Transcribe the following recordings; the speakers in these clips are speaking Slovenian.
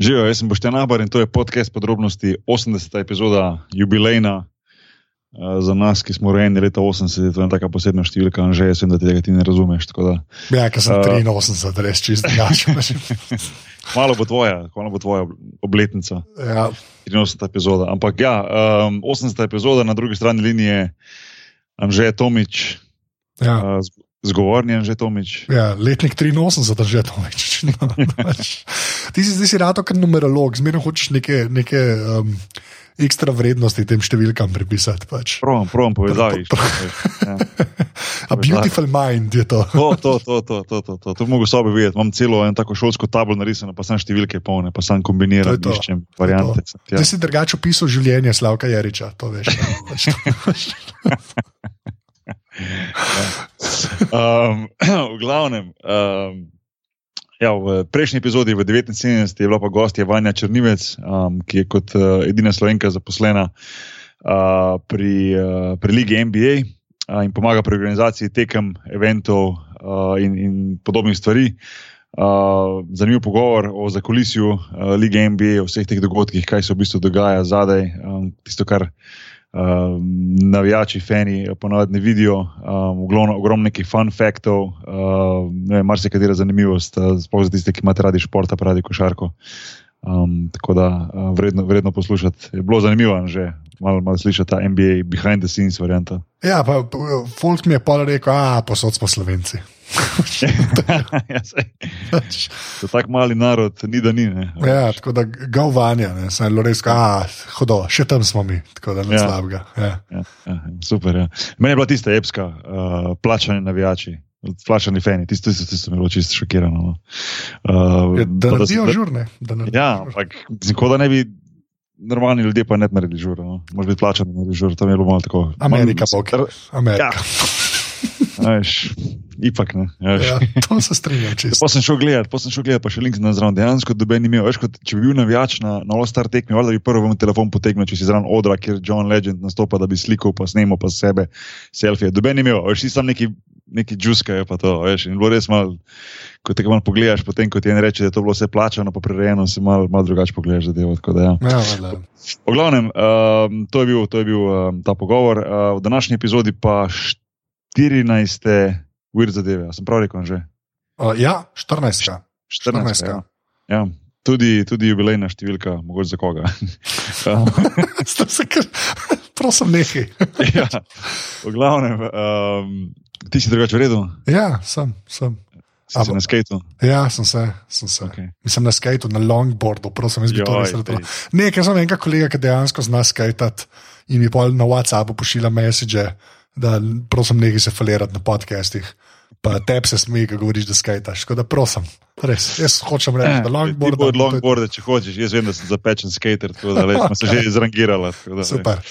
Živijo, jaz sem Boštjan Abar in to je podcast podrobnosti 80. epizoda jubilejna. Uh, za nas, ki smo rojeni leta 80, je to ena tako posebna številka, že jaz vem, da tega ti ne razumeš. Da, ja, ker sem uh, 83, res čist drugačen. malo bo tvoja, malo bo tvoja obletnica. Ja. 83. epizoda. Ampak ja, um, 80. epizoda na drugi strani linije, Anžej Tomič. Ja. Uh, Zgovorni je že Tomič. Ja, letnik 83, že Tomič. ti si zdaj si rado, ker numerolog, zmerno hočeš neke, neke um, ekstra vrednosti tem številkam pripisati. Pač. Provam, provam povezati. Ja. A beautiful mind je to. To, to, to, to, to, to, to. to mogo sobe videti. Imam celo eno tako šolsko tablo narisano, pa sem številke polne, pa sem kombiniral, iščem variante. Zdaj si drugače opisal življenje Slavka Jariča, to veš. um, v glavnem, um, ja, v prejšnji epizodi, v 79, je bila pa gostja Vanja Črnivec, um, ki je kot uh, edina slovenka zaposlena uh, pri, uh, pri Ligi NBA uh, in pomaga pri organizaciji tekem, eventov uh, in, in podobnih stvari. Uh, zanimiv pogovor o zakolisju uh, lige NBA, o vseh teh dogodkih, kaj se v bistvu dogaja zadaj, um, tisto, kar uh, navijači, fani, ponovadi ne vidijo, um, ogromno nekih fun faktov, uh, ne marsikatera zanimivost, uh, sploh za tiste, ki imate radi šport, radi košarko. Um, tako da uh, vredno, vredno poslušati. Je bilo zanimivo, že malo, malo slišati ta NBA behind the scenes varianta. Ja, pa Folk mi je pa rekel, a posod smo slovenci. ja, to je tako mali narod, ni da ni. Ne. Ja, tako da ga uvanja, je res, a hodo, še tam smo mi, tako da ne ja. slabega. Ja. Ja, ja, super. Ja. Meni je bila tista epska, uh, plačani navijači. Plačani fani, tisto, tisto mi je bilo čisto šokirano. No. Uh, ja, da ne bi žurne. Ja, ampak kot da ne bi normalni ljudje pa ne naredili žur. No. Možeš biti plačan, da ne bi žur, tam je bilo malo tako. Amerika, bog. Amerika. Ja. Veš, ipak ne. Ja, to se strinjam. Pa sem šel gledat, pa sem šel gledat, pa še link na zraven. Dejansko, da bi imel, veš, kot, če bi bil navijač na, na All-Star tekmi, da bi prvi telefon potegnil, če si zraven odra, kjer John Legend nastopa, da bi slikal, pa snemal pa sebe selfije. Doben imel, veš, si sam neki, neki džuska, je pa to, veš, in bilo res malo, ko te malo pogledaš, potem, ko ti en reče, da je to bilo vse plačano, pa prirejeno, si malo mal drugače pogledaš zadevo. Ja. Ja, v glavnem, um, to je bil, to je bil um, ta pogovor. Uh, v današnji epizodi pa 14. ur zadeve. Ja, sem prav rekel, že. Uh, ja, 14. 14. 14. Ja. Ja. Tudi, tudi jubilejna številka, mogoče za koga. Prosim, nekaj. ja, v glavnem, um, ti si drugače v redu? Ja, sem. sem. Si si na skateu? Ja, sem se. Sem se. Okay. Mislim na skateu, na longboardu, prosim, jaz bi to res rekel. Nekaj sem enega kolega, ki dejansko zna skatati in mi pol na WhatsAppu pošilja message da prosim, nekaj se falirati na podcastih. Pa tebi se smeji, ko govoriš, da skajtaš. Tako da prosim, res, jaz hočem reči, da longboard. Ti boš longboard, če hočeš. Jaz vem, da sem zapečen skater, tako da smo se že izrangirali. Super.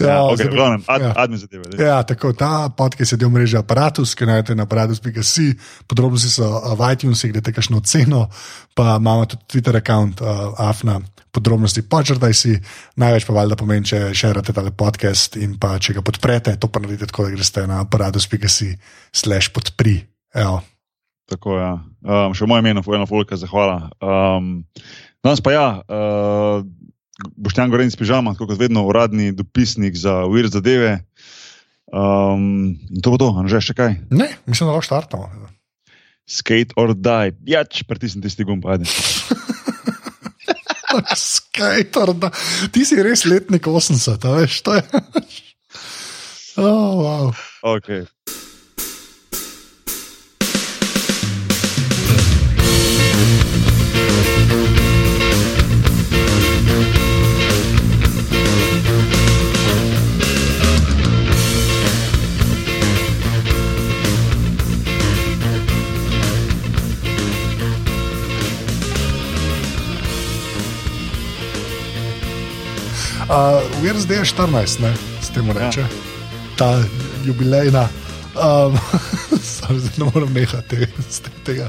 Ja, ja, okay, glavnem, ad, ja. ja, tako ta podcast je del mreže Apparatus, ki najdete na aparatus.com, podrobnosti so v iTunesih, kde te kakšno ceno, pa imamo tudi Twitter račun, uh, Afna podrobnosti počrtaj si, največ pa valjda pomeni, če širite ta podcast in pa če ga podprete, to pa naredite tako, da greste na aparatus.si slash podpri. Evo. Tako je. Ja. Um, še moje ime, ena fulka, zahvala. Um, danes pa ja, uh, Boštjan Gorenc pižama, kot vedno uradni dopisnik za Uir zadeve. Um, in to bo to, že še kaj? Ne, mislim, da lahko štartamo. Skate or die, jač, pritisni tisti gumb, ajde. Skater, da. Ti si res letnik 80, veš, to je. oh, wow. okay. Uh, Vir zdaj je 14, ne, s tem reče. Ja. Ta jubilejna. Um, zdaj ne morem nehati tega.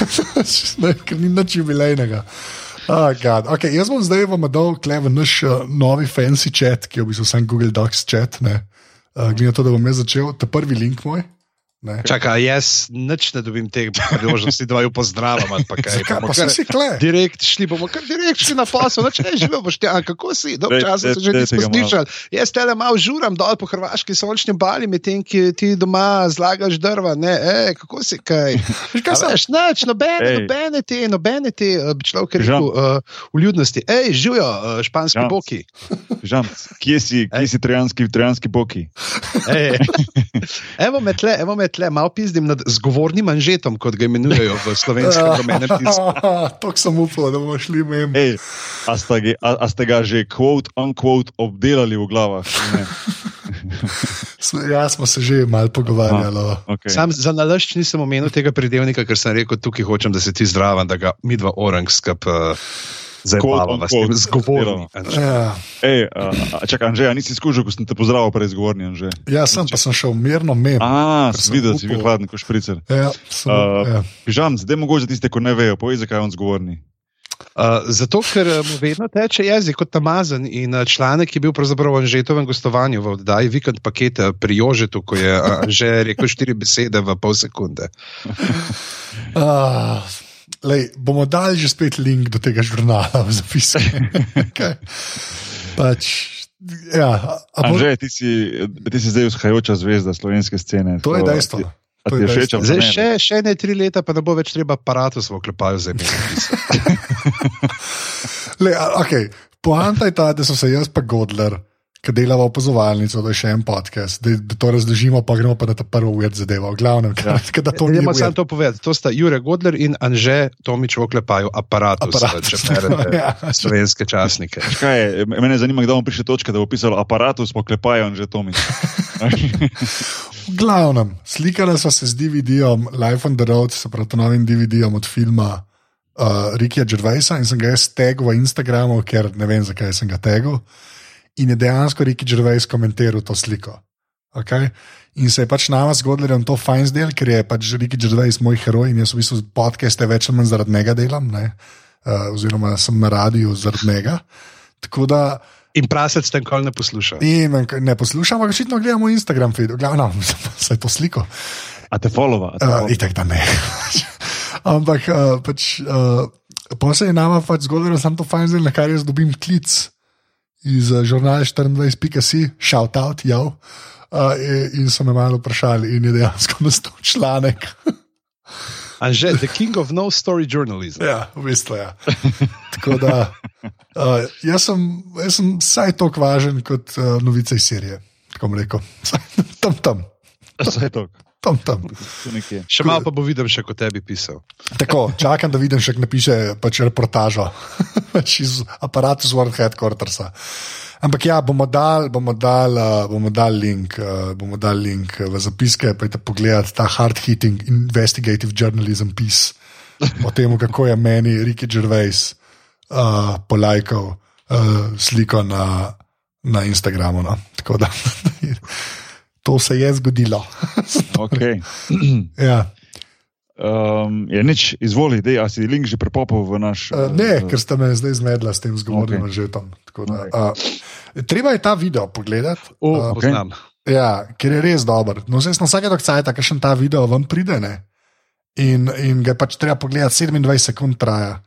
ne, ker ni nič jubilejnega. Oh, okay, jaz bom zdaj vam dal klev naš uh, novi fancy chat, ki je v bistvu sam Google Docs chat. Uh, Glede na to, da bom jaz začel, ta prvi link moj. Ne? Čakaj, jaz nič ne dobim tega priložnosti, da ju pozdravim. ali Pa kaj, Zakaj pa kar si kle? Direkt šli bomo, kar direkt šli na posel, noč ne živel boš tam, kako si, dolgo časa se že nismo slišali. Jaz tele malo žuram dol po hrvaški sončni bali, medtem ki ti doma zlagaš drva, ne, ej, kako si kaj. Kaj Veš, nič, nobene, nobene te, nobene te, eh, bi človek rekel, uh, vljudnosti. Ej, živijo, uh, španski Žan. boki. Žan, kje si, kje si trojanski, trojanski boki? Ej. Evo me tle, evo me tle, malo pizdim nad zgovornim manžetom, kot ga imenujejo v slovenskem domenem pismu. To sem upal, da bomo šli mem. Ej, a, sta ge, a, a ste ga že quote, unquote obdelali v glavah? Ja, smo se že malo pogovarjali. o- Okay. Sam za nalašč nisem omenil tega pridevnika, ker sem rekel, tukaj hočem, da se ti zdrava, da ga midva orang skup uh, zabavava s tem unquote, zgovornim. Ja, Ej, a, a, čakaj, Anže, a nisi skušal, ko sem te pozdravil prej zgovorni, Anže? ja, sem pa sem šel mirno mem. A, sem sem videl, si bil hladen, kot špricer. Ja, sem, Uh, ja. Žan, zdaj mogoče tiste, ko ne vejo, povej, zakaj je on zgovorni. Uh, zato, ker uh, mu vedno teče jezik kot tamazen in uh, članek je bil pravzaprav v Anžetovem gostovanju v oddaji Vikend paketa pri Jožetu, ko je uh, že rekel štiri besede v pol sekunde. Uh, lej, bomo dali že spet link do tega žurnala v zapisu. okay. pač, ja, bo, Anže, ti si, ti si zdaj vzhajajoča zvezda slovenske scene. to je dejstvo. To ti je je všeč? dejstvo. Zdaj še, še ne tri leta, pa ne bo več treba aparatus v oklepaju zemlje. Le, a, okay. Poanta je ta, da so se jaz pa Godler, ki delava opazovalnico, da je še en podcast, da, da to razložimo, pa gremo pa na ta prvo uved zadevo. V glavnem, ja. da to ni Dajmo samo to povedati. To sta Jure Godler in Anže Tomič v oklepaju aparatus, Aparatus. če berete Ja. slovenske časnike. Kaj je, mene zanima, kdaj bomo prišli do točke, da bo pisalo aparatus, poklepajo in že to mi. V glavnem, slikala sva se z DVD-om Life on the Road, se pravi, novim DVD-om od filma uh, Rikija Gervaisa in sem ga jaz tegel v Instagramu, ker ne vem, zakaj sem ga tegel. In je dejansko Riki Gervais komentiral to sliko. Okay? In se je pač nama zgodilo, da je to fajn zdel, ker je pač Riki Gervais moj heroj in jaz v bistvu podcaste več ali manj zaradi njega delam, ne? uh, oziroma sem na radiju zaradi njega. Tako da In prasec tam kol ne posluša. in, ne poslušamo, ampak očitno gledamo Instagram glavno, saj to sliko. A te followa? Uh, followa? itak da ne. Ampak uh, pač, uh, pa se je nama pač zgodilo, da sem to fajn zdaj, na kar jaz dobim klic iz uh, žurnala 24.si, shout out, jav. Uh, in so me malo vprašali, in je dejansko nastal članek. Anže, the king of no story journalism. ja, v bistvu ja. Tako da uh, jaz, sem, jaz sem vsaj tako važen kot uh, novice iz Sirije. Tako bom rekel, tam, tam, Saj to, tam. tam. Še malo pa bo videl, še kot tebi pisal. Tako, čakam, da vidim, če napiše pač reportažo pač iz aparata z World Headquartersa. Ampak ja, bomo dal, bomo dal, uh, bomo dal link, uh, bomo dal link v zapiske, je pogledati ta hard-hitting investigative journalism piece o tem, kako je meni Ricky Gervais uh, polajkal uh, sliko na, na Instagramu. No. Tako da to se je zgodilo. Okay. ja. Um, je nič, izvoli, dej, a si link že prepopal v naš. Uh, ne, ker ste me zdaj zmedla s tem zgovornim Okay. okay. žetom. Uh, treba je ta video pogledati. O, Uh, okay. ja, ker je res dober. No, zdaj na vsake dokcaj, da še ta video vam pride. Ne? In, in ga pač treba pogledati, 27 sekund traja.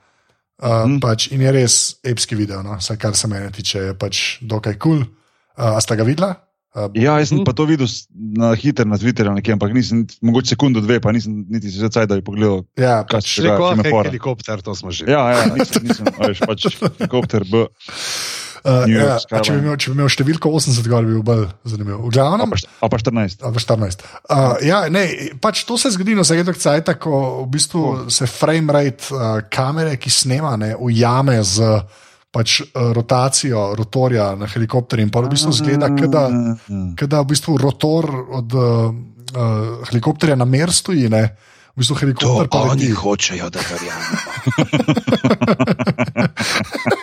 Uh, hmm. pač, in je res epski video, no? vsaj kar se mene tiče, je pač dokaj kul. Cool. Uh, a ste ga videla? Uh, Ja, jaz sem Mhm. pa to videl na hitro na Twitterju, nekje, ampak nisem, mogoče sekundo, dve, pa nisem niti se zdaj, da bi pogledal, ja, kaj pač, se dogaja, Rekel, fora. helikopter, to smo že. Ja, ja, nisem, nisem, a veš, pač helikopter, B, uh, York ja, a če, bi Skyline. imel, če bi imel številko 80, gor bi bil bolj zanimiv. A glavnem, a pa 14. Ali pa 14. Uh, ja, ne, pač to se zgodi na vsake cajt, ko v bistvu se frame rate uh, kamere, ki snema, ne, ujame z pač, uh, rotacijo rotorja na helikopterju in pa v bistvu zgleda, da Mm. v bistvu rotor od uh, helikopterja na mer stoji. Ne. V bistvu helikopter pa leti. hočejo, da verjamemo.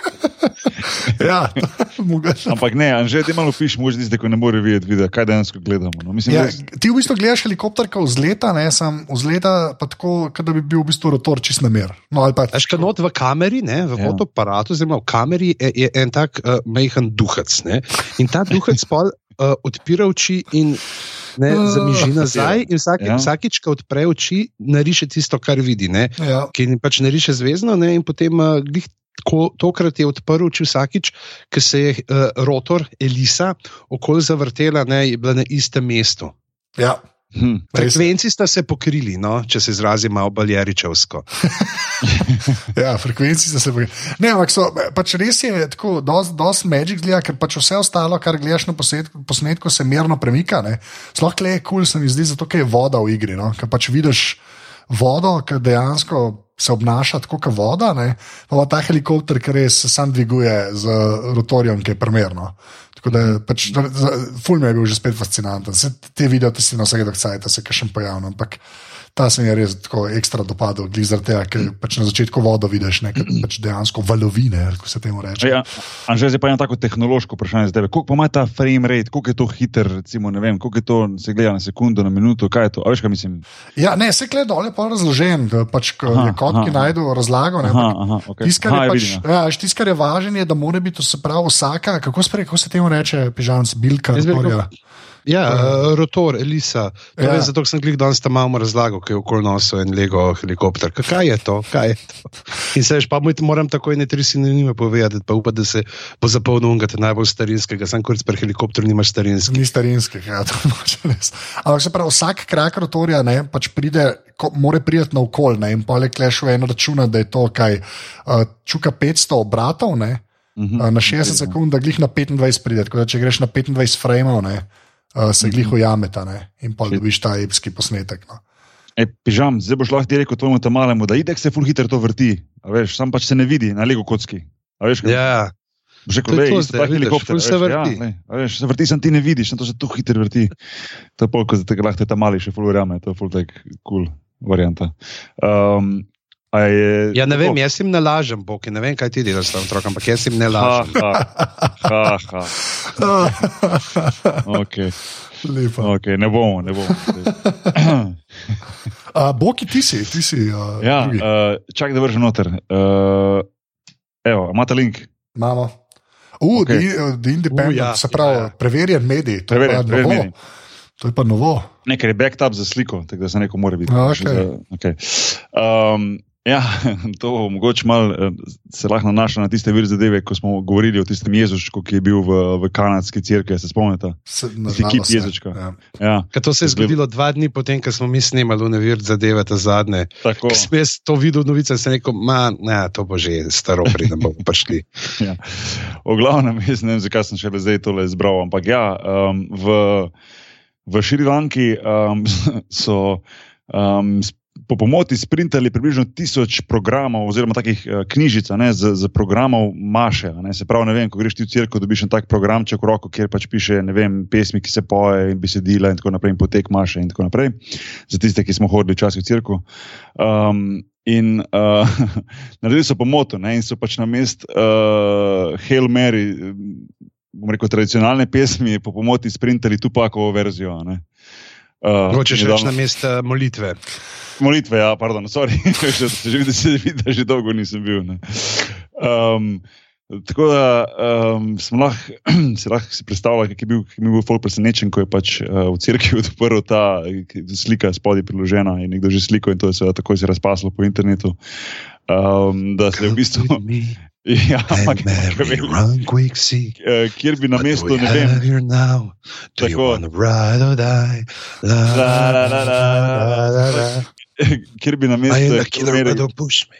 Ja, mogoče. Ampak ne, Anže, ti malo piš, možeš tiste, ko ne more videti, videa, kaj dejansko gledamo. No. Mislim, Ja, res, ti v bistvu gledaš helikopter, ko vzleta, ne, sam vzleta pa tako, kot da bi bil v bistvu rotor čist na mer. No, ali pa Veš, kaj not v kameri, ne, v Ja. fotoaparatu, oziroma v kameri je, je en tak uh, majhen duhec. Ne? In ta duhec pol uh, odpira oči in ne, Ah. zamiži nazaj. In vsak, Ja. Vsakič, ko odpre oči, nariše tisto, kar vidi. Ne? Ja. Ki pač nariše zvezdno, ne? in potem uh, glih. Ko, tokrat je odprl oči vsakič, ko se je uh, rotor Elisa okoli zavrtela, ne, je bila na istem mestu. Ja. Hm. Je. Frekvenci sta se pokrili, no, če se izrazim malo baljeričevsko. Ja, frekvenci so se. Ne, ampak so, pač res je tako, dosti magic zgleda, ker pač vse ostalo, kar gledaš na posnetku, posnetku se merno premika. ne. Sploh le je kul, cool, se mi zdi, zato je voda v igri. No? Ker pač vidiš vodo, ki dejansko se obnaša tako kot voda, ne? pa pa ta helikopter, ki res sam dviguje z rotorjem, ki je primerno. Tako da pač, ful mi je bil že spet fascinanten. Se te video, ti si na vsake dokcajta se kaj še pojavlja, ampak ta se je res tako ekstra dopadel, glede zaradi tega, ker pač na začetku vodo vidiš, ne, pač dejansko valovine, kot se temu reče. Ja, Anže, zdaj pa je eno tako tehnološko vprašanje tebe. Koliko pa ima ta frame rate, koliko je to hiter, recimo, ne vem, koliko je to se gleda na sekundo, na minuto, kaj je to? A veš, kaj mislim? Ja, ne, se gleda dol je pa razložen, pač, Aha, je kot, ki najdu razlago. Ne, Aha, aha, okay. Tisto, kar Aha, je, ja, pač, ja. ja, veš, tisto, kar je važno, je, da mora biti, to se pravi, vsaka, kako, spre, kako se temu reče, pižamc, bilka, Jaz bi rekel- rotorja. Ja, uh, rotor, Elisa. To Ja. ja. Zato sem klik danes tam malo razlagal, ker je okoli nosil en Lego helikopter. Ka- Kaj je to? Kaj je to? In se veš, pa moram takoj ne tri sinonime povedati, pa upam, da se bo zapolnil unga najbolj starinskega. Sam kot pri helikopteru nimaš starinskega. Ni starinskih, ja, to je pač res. Ampak se pravi, vsak krak rotorja ne, pač pride, ko, more priti na okolje in pa le kleš v en računa, da je to kaj, uh, čuka 500 obratov ne, Mhm. uh, na 60 sekund, da glih na 25 pride. Tako da če greš na 25 frameov, ne, uh, se glih ujameta ne, in pa dobiš ta epski posnetek. No. E, pižam, zdaj boš lahko rekel tvojemu tam malemu, da idek se full hiter to vrti, a veš, sam pač se ne vidi na lego kocki. A veš, kaj? Ja, isto zdaj, tak vidiš, helikopter, ful se veš, vrti. Ja, a veš, se vrti, sem ti ne vidiš, to se tu hiter vrti. To je pol, ko zdaj lahko te ta mali še full verjame, to je full tak cool varianta. Um, je, ja ne vem, jaz jim ne lažem, bog, ne vem, kaj ti delaš s tem otrokom, ampak jaz jim ne Ha, lažem. ha, ha, ha. Okay, Lepo. okay, ne bomo, ne bomo. Uh, Boki, ti si, ti si. Uh, Ja, drugi. uh, čak da vržem noter. Uh, evo, imate link? Imamo. Uh, Okej. okay. the, the Independent, Uh, ja, uh, se pravi, ja, ja, preverjen medij. To, Preverjen, je pa preverjen novo. medij. to je pa novo. Nekaj je backup za sliko, tako da se neko mora biti. Za- okay. Um, ja, to mogoče malo eh, se lahko nanaša na tiste vir zadeve, ko smo govorili o tistem Jezušku, ki je bil v, v kanadski cerkvi, se spomnite? Se, Tisti kip nažalost, ne. Jezučka. Ja. Ja, Ker to se je zgodilo dva dni potem, ko smo mi snemali Univir zadeve, ta zadnje. tako. Ko sem jaz to videl, novice, sem rekel, ma, ne, to bo že staro, preden bomo prišli. Ja. V glavnem, jaz ne vem, zakaj sem še zdaj tole izbral, ampak ja, um, v, v Šrilanki um, so um, po pomoti sprintali približno tisoč programov, oziroma takih uh, knjižic z, z programov Maše. se pravi, ne vem, ko greš ti v cerkev, dobiš en tak programček v roko, kjer pač piše ne vem, pesmi, ki se poje in besedila in tako naprej, in potek Maše in tako naprej. Za tiste, ki smo hodili včasih v cerkev. Um, In uh, naredili so pomoto, ne, in so pač na mest uh, Hail Mary, eh, bom rekel, tradicionalne pesmi, po pomoti sprintali Tupakovo verzijo. a ne. Uh, Hočeš reči na mesto molitve. Molitve, ja, pardon, sorry, že, že vidim, da že dolgo nisem bil. ne. Um, tako da um, lahko si lahko si predstavljali, kako je bil, kako je bil folk presenečen, ko je pač uh, v cerkvi odprl ta slika spodaj priložena in nekdo že sliko in to je seveda takoj se razpaslo po internetu. Um, da se je v bistvu. Ja, ampak, run quick, see. eh, kjer bi na mestu, ne vem, Tako. ride or die? La, la, la, la, la, la, la. kjer bi na mestu. the killer, but don't push me.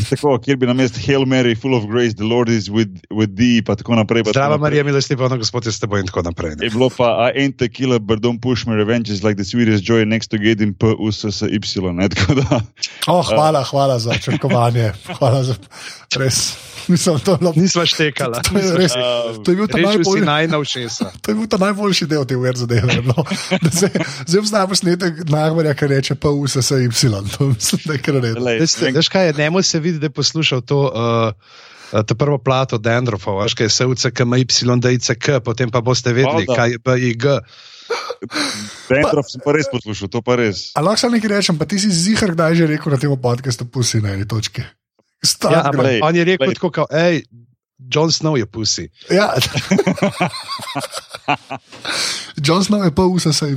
Tako, kjer bi na mestu Hail Mary, full of grace, the Lord is with, with thee, pa tako naprej. pa tako Zdrava naprej. Marija, milosti polna Gospod je s teboj in tako naprej. ne. Je bilo pa, a killer, but don't push me, revenge is like the sweetest joy next to getting P, U, S, S, Y. Ne, tako da, Oh, hvala, hvala za črkovanje. Hvala za res. Mislim, to, je bilo, Nisva štekala. to, je res, to je bil ta Rečil si najbolj. naj na všesa. To je bil ta najboljši del te uver zadeve. No. Da se- Zdaj obstaja posnetek Nagmarja, ki reče pa vse se Y. To mislim, da je kar redno. Veš kaj, je, njemu se vidi, da je poslušal to. Uh, To prvo plato Dendrofov, veš, kaj je sevce, ki ima Y, da je CK, potem pa boste vedeli, Valjda. kaj je B in G. Dendrov sem pa res poslušal, to pa res. A lahko samo nekaj rečem, pa ti si zihar kdaj že rekel na tem podkastu, pusi na eni točki. Ja, Stari, ampak on je rekel tako, kao, ej, John Snow je pusi. Ja. John Snow je pa vse se Y.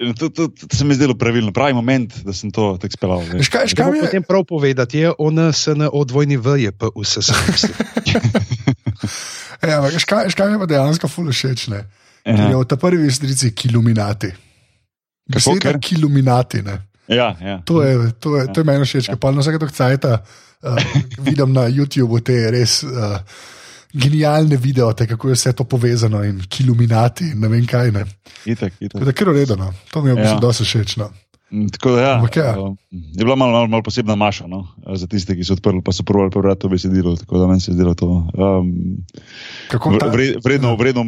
In To, to, to se mi je zdelo pravilno, pravi moment, da sem to tako speljal. Veš kaj, veš, kaj Kaj mi je? potem prav povedati, je on, SN, o dvojni V, je pa vse se Ja, ampak veš kaj, veš, kaj mi je pa dejansko fully všeč. ne? Ja. Je v ta prvi strici kiluminati. Beseda kiluminati. Ne? Ja, ja. To je, to je, to je meni všeč, ker pa na vsake cajta uh, vidim na YouTubu te res uh, genialne videote, kako je vse to povezano in kiluminati in ne vem kaj. Ne. Itak, itak. Da, kar uredeno, to mi je v bistvu Ja. dosti všeč. No. Mm, Tako da, ja, Ampak ja. um, je bila malo, malo, malo posebna maša no? za tiste, ki so odprli, pa so probali prebrati to besedilo. Tako da meni se je zdelo to um, ta, vre- vredno, vredno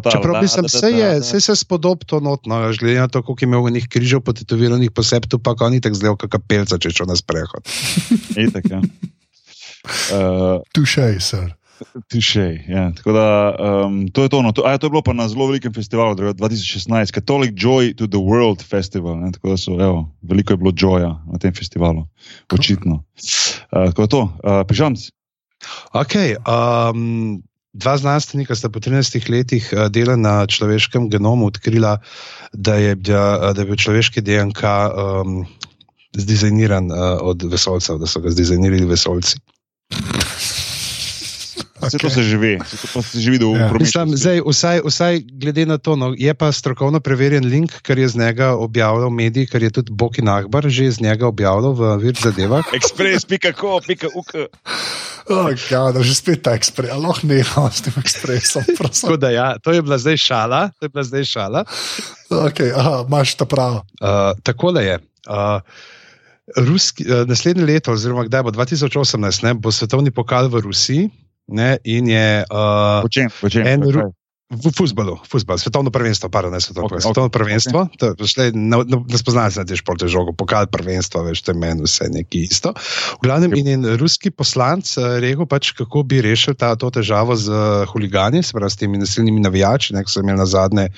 ta. Čeprav da, da, vse je, se spodob to notno, glede na to, koliko je imel njih križev potetoviranih po septu, pa ko ni tako zdel, kakor pelca, če šel na sprehod. Itak, ja. Uh, tušej, sir. Tišej. Ja. Tako da, um, to je to. No. To, a, ja, to je bilo pa na zelo velikem festivalu, druga- 2016, Catholic Joy to the World Festival. Ne. Tako da so, evo, veliko je bilo joja na tem festivalu, očitno. Uh, tako je to, uh, pižamc. Okay, um, dva znanstvenika sta po 13 letih uh, dela na človeškem genomu odkrila, da je, bila, da je bil človeški DNK um, zdizajniran uh, od vesolcev, da so ga zdizajnirali vesolci. Vse to se že ve, vse to pa se že vidi v Ja. Mislim, zdaj, vsaj, vsaj glede na to, no, je pa strokovno preverjen link, ker je z njega objavljal medij, ker je tudi Boki Nahbar že z njega objavljal v vir zadevah. Express.co.uk. Oh, ja, da že spet ta ekspres, ali lahko neham s tem ekspresom. prosim. Tako da ja, to je bila zdaj šala. To je bila zdaj šala. Okay, aha, imaš ta prav. Uh, tako da je. Uh, Ruski, uh, naslednje leto, oziroma kdaj bo 2018, ne, bo svetovni pokal v Rusiji. Ne, in je uh, Po čem? Po čem? En ru- v futbalu, futbal, svetovno prvenstvo, pardon, ne svetovno, Ok, okay, svetovno ok, prvenstvo. Okay. Ne, ne, ne spoznaš na te športe žogo, pokal prvenstvo, veš, to je meni vse nekaj isto. V glavnem, in en ruski poslanc uh, rekel, pač, kako bi rešil ta, to težavo z uh, huligani, se pravi s temi nasilnimi navijači, ki so imeli na zadnje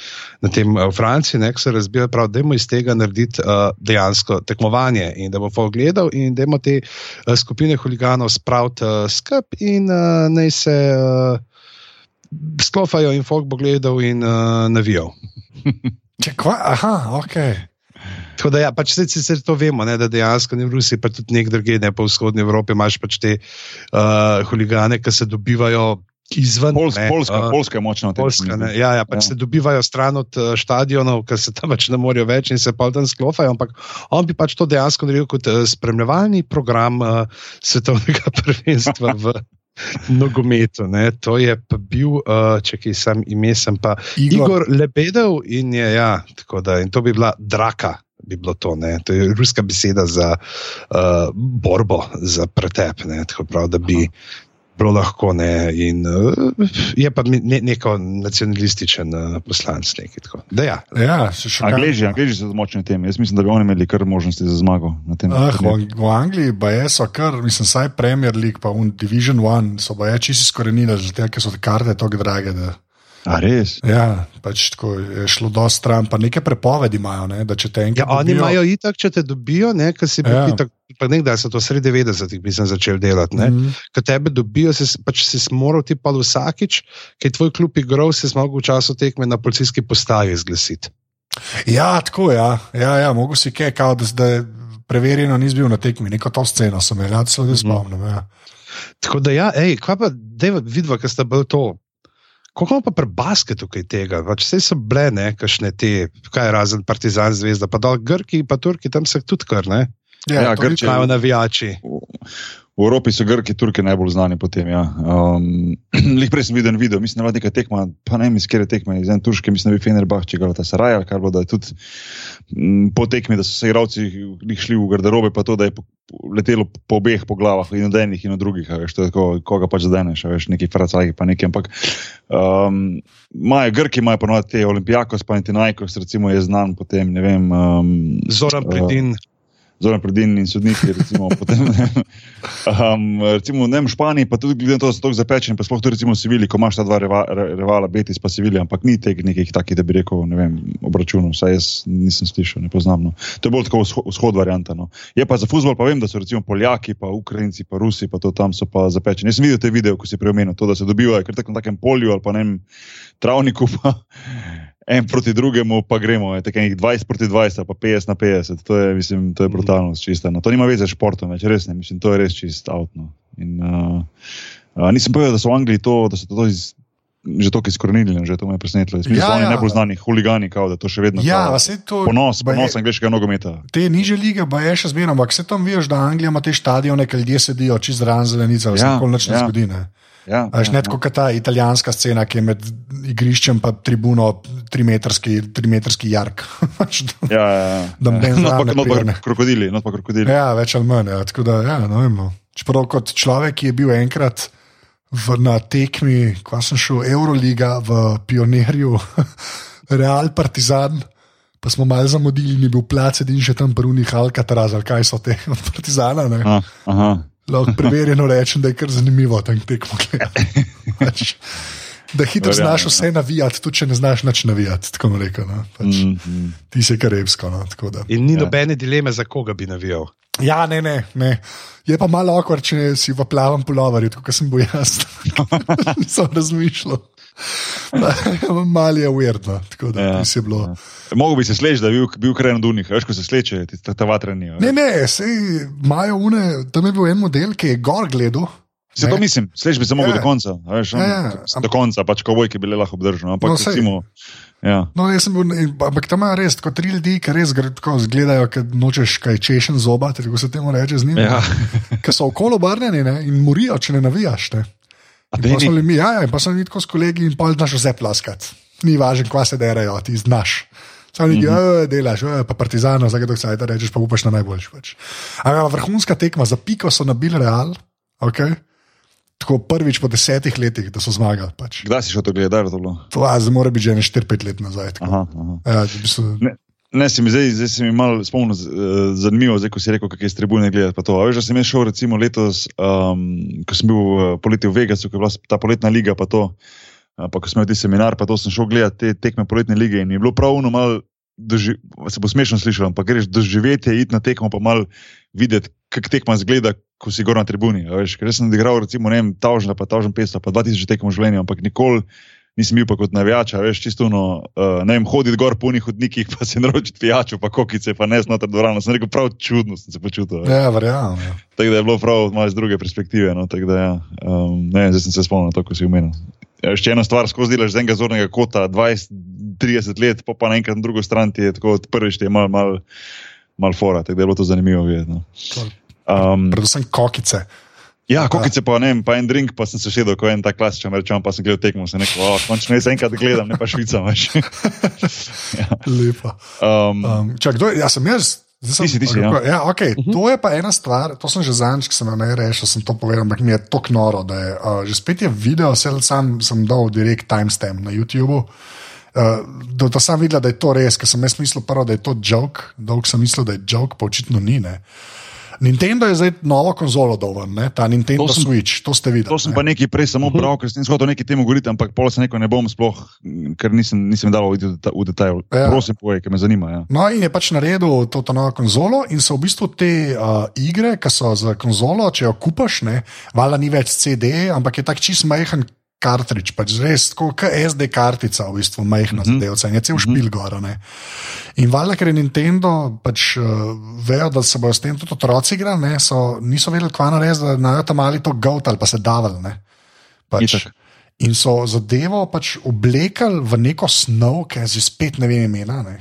na tem uh, v Franciji, ki so razbili, prav, da je iz tega narediti uh, dejansko tekmovanje in da bo folk gledal in da te uh, skupine huliganov spraviti uh, skup in uh, naj se. Uh, sklofajo in folk bo gledal in uh, navijal. Če, kva, aha, ok. Tako da, ja, pač se sicer to vemo, ne, da dejansko ne v Rusiji, pa tudi nekje drugje, ne pa v vzhodni Evropi, imaš pač te uh, huligane, ki se dobivajo izven. Pols, ne, Polska, uh, Polska je močna v tem. Polska, ne, ja, ja, pač Ja. se dobivajo stran od uh, stadionov, ker se tam pač ne morejo več in se pa tam sklofajo. Ampak on bi pač to dejansko naredil kot uh, spremljevalni program uh, svetovnega prvenstva v nogometu. Ne. To je pa bil, uh, če ki sem ime, sem pa Igor, Igor Lebedov in je, ja, tako da, in to bi bila draka. Bi bilo to, ne. to je ruska beseda za uh, borbo, za pretep. Ne. Tako prav, da bi bilo lahko. Ne. In, uh, je pa ne, neko nacionalističen uh, poslanc. Neki, tako. da, ja. Ja, Angleži, Angleži so močni v tem. Jaz mislim, da bi oni imeli kar možnosti za zmago na tem. Ah, v, v Angliji pa je so kar, mislim, saj Premier League, pa Division One so pa je čisto skorenili, ker so te karte tako drage. Da, A res? ja, pač tako je šlo do stran, pa neke prepovedi imajo, ne, da Ja, enkrat. oni dobijo- imajo itak, če te dobijo, ne, ker si Ja. ja. itak, pa nekdaj so to sredi 90-ih, bi sem začel delati. Ne. Mhm. Ko tebe dobijo, si, pač si moral ti pa vsakič, ki je tvoj klub igral, si mogel v času tekme na policijski postaji zglasiti. Ja, tako je. Ja, ja, ja mogo si kaj, kao, da zdaj preverjeno nisi bil na tekmi, neko to sceno sem imel, ja, se Mhm. ljudje spomnim. Ja. Tako da, ja, ej, kva pa, vidva, ker sta bolj to. Koliko ima pa pri basketu kaj tega? Pač vse so bile, ne, kašne te, kaj razen Partizan zvezda, pa dol Grki, pa Turki, tam se tudi kar, ne, Ja, to Grčija- imajo navijači. V, Evropi so Grki, Turki najbolj znani po tem. Ja. Um, Lih prej sem videl video, mislim, da je neka tekma, pa ne vem, iz kere tekme, iz ene turške, mislim, da je Fenerbah, če ga ta Saraj ali kar bilo, da je tudi m, po tekmi, da so se igralci lih šli v garderobe, pa to, da je po- letelo po obeh po glavah, in od enih in od drugih, veš, to je tako, koga pač zadeneš, veš, neki fracajki pa neki, ampak um, imajo Grki, imajo ponovadi te Olimpijakos, pa Intinajkos, recimo je znan potem, ne vem. Um, Zoran Pridin, zelo predini in sodniki. Recimo, potem, ne, um, recimo, ne v Španiji, pa tudi glede na to, da so tako zapečeni, pa sploh tudi recimo Sevili, ko imaš ta dva reva, re, revala, Betis pa Sevili, ampak ni teh nekih takih, da bi rekel, ne vem, obračunov, saj jaz nisem slišal, ne poznam. No. To je bolj tako vzhod, varianta. No. Je pa za futbol, pa vem, da so recimo Poljaki, pa Ukrajinci, pa Rusi, pa to tam so pa zapečeni. Jaz sem videl te videe, ko si preomenil to, da se dobivajo kar tako na takem polju ali pa ne vem, travniku. Pa, En proti drugemu, pa gremo, tako je 20 proti 20, pa 50 na 50. To je, mislim, to je brutalno, čisto. No. To nima veze s športom, več res ne, mislim, to je res čist avtno. In, uh, uh, nisem povedal, da so v Angliji to, da so to iz, že to izkorenili, že to me je presenetilo. Mislim, Ja, ja, so oni ja. najbolj znani huligani, kao, da to še vedno Ja, kao, to- ponos, ba je- ponos angliškega nogometa. Te niže lige, pa je še zmerno, ampak se tam vidiš, da Anglija ima te stadione, ki ljudje sedijo čez zraven zelenice, vse Ja, ja, nič ne ja. zgodi. Ne? Ja, A Veš, ja, ne tako kot ta italijanska scena, ki je med igriščem in tribuno, trimetrski, trimetrski jark. Ja, ja, ja. Da ne not pa perne. krokodili, krokodili. ja, več ali manj. Ja. Tako da, ja. No. Čeprav kot človek, ki je bil enkrat v, na tekmi, ko sem šel Euroliga v Pionirju, Real Partizan. Pa smo malo zamudili, ni bil plac, in še tam prvi Alcatraz, ali kaj so te od Partizana. Ne? Aha, aha. Lahko preverjeno rečem, da je kar zanimivo tam tekmo gledati. Pač, Da hitro Verjamem, znaš vse navijati, tudi če ne znaš nič navijati. Tako rekel. No. Pač, Mm, mm. Ti si karibsko. No, tako da. In ni Ja. nobene dileme, za koga bi navijal. Ja, ne, ne, ne. Je pa malo okvar, če si v plavem puloverju, kot sem bil jaz. Nisem razmišljal. Malo je uredno, tako da Ja, ja, si bilo. ja. Mogoče bi se sleč, da bi bil, bil kren od unih, veš, ko se sleče, ti ta, ta vatreni. Ne, ne, sej imajo une, tam je bil en model, ki je gor gledal. Se to mislim, sleč bi se mogel Ja. do konca, veš, Ja, ja, do konca, pač kovojke bi le lahko obdržal, ampak No, no, sej. recimo, ja. No, bil, ampak tam imajo res tako tri ljudi, ki res tako izgledajo, kot nočeš kaj češen zoba, tako se temu reče z njimi. Ja. Ki so okolo obrnjeni ne, in morijo, če ne navijaš. Ne. In pa smo bili mi, ja, ja, pa sem videl tako s kolegi in pol znaš vse plaskat. Ni važno, kva se derajo, ti znaš. Sam nekaj, mm -hmm. delaš, "E, pa partizano, zdaj dok se rečeš, pa upaš na najboljši. Pač. Ampak vrhunska tekma, za piko so nabili real, okay? tako prvič po desetih letih, da so zmagali. Pač. Kdaj si šel to gledati? to a, zdaj mora biti že ne 4-5 let nazaj. Aha, aha. Ja, v bistvu, Ne, Ne, si mi zdaj, zdaj si mi malo spomnil, z- eh, zanimivo, zdaj, ko si rekel, je s tribune. A Veš, da sem jaz šel recimo letos, um, ko sem bil uh, poleti v Vegasu, ko je bila ta poletna liga, pa to, uh, pa ko smo imeli ti seminar, pa to sem šel gledati te tekme poletne lige in je bilo pravno malo, doži, se bo smešno slišalo, ampak greš doživeti, iti na tekmo, pa malo videti, kako tekma zgleda, ko si gor na tribuni. Veš, ker sem odigral recimo, ne vem, tavžna, pa tavžna pesta, pa 2000 tekem v življenju, ampak nikoli nisem bil pa kot navijač, a veš, čisto no, uh, ne vem, hoditi gor po unih hodnikih, pa se naročiti pijačo, pa kokice, pa ne znotraj dvorana. Sem rekel, prav čudno sem se počutil. Ja. ja, verjamem. Ja. Tako da je bilo prav malo z druge perspektive. No, tako da, ja, um, ne, zdaj sem se spomnil to, ko si umenil. Ja, Še ena stvar, skozi delaš z enega zornega kota, 20-30 let, pa, pa naenkrat na drugo stran ti je tako, prvič ti je mal, mal, mal fora, tako da je bilo to zanimivo videti. No. Um, Predvsem kokice. Ja, kokice pa ne, vem, pa en drink, pa sem se sedel, ko je en tak klasičen američan, pa sem gledal tekmo, sem rekel, oh, končno jaz enkrat gledam, ne pa Švica, veš. ja. Lepo. um, Um, čak, kdo, ja, sem jaz. Sem, Ti si, ti si, ja. ja, okay. uh -huh. To je pa ena stvar, to sem že zadnjič, ki sem jo ne rešil, sem to povedal, ampak mi je to knoro, da je uh, že spet je video, vse sam sem dal direkt timestamp na YouTubu. Uh, da to sem videl, da je to res, ker sem jaz mislil, prvo, da je to joke, dolgo sem mislil, da je joke, pa očitno ni. Ne. Nintendo je zdaj novo konzolo dovolj, ne? ta Nintendo To sem- Switch, to ste videli. to sem ne. pa nekaj prej samo bral, ker sem hotel nekaj temu govoriti, ampak pol sem rekel, ne bom sploh, ker nisem, nisem dal v, deta- v detajl. Ja. Ja. Prosim, povej, ker me zanima. Ja. No, in je pač naredil to, to novo konzolo, in so v bistvu te uh, igre, ki so za konzolo, če jo kupaš, ne, valjda ni več CD, ampak je tak čist majhen kartridž, pač res tako kot SD kartica, v bistvu majhna mm -hmm. zadevca in je cel špil gor. ne. In valjda, ker je Nintendo pač uh, vejo, da se bodo s tem tudi otroci igrali, ne, so, niso vedeli, kva narediti, da najo tam ali to goat ali pa se davel. Ne. Pač, Itak. In so zadevo pač oblekali v neko snov, ki je spet ne vem imena, ne,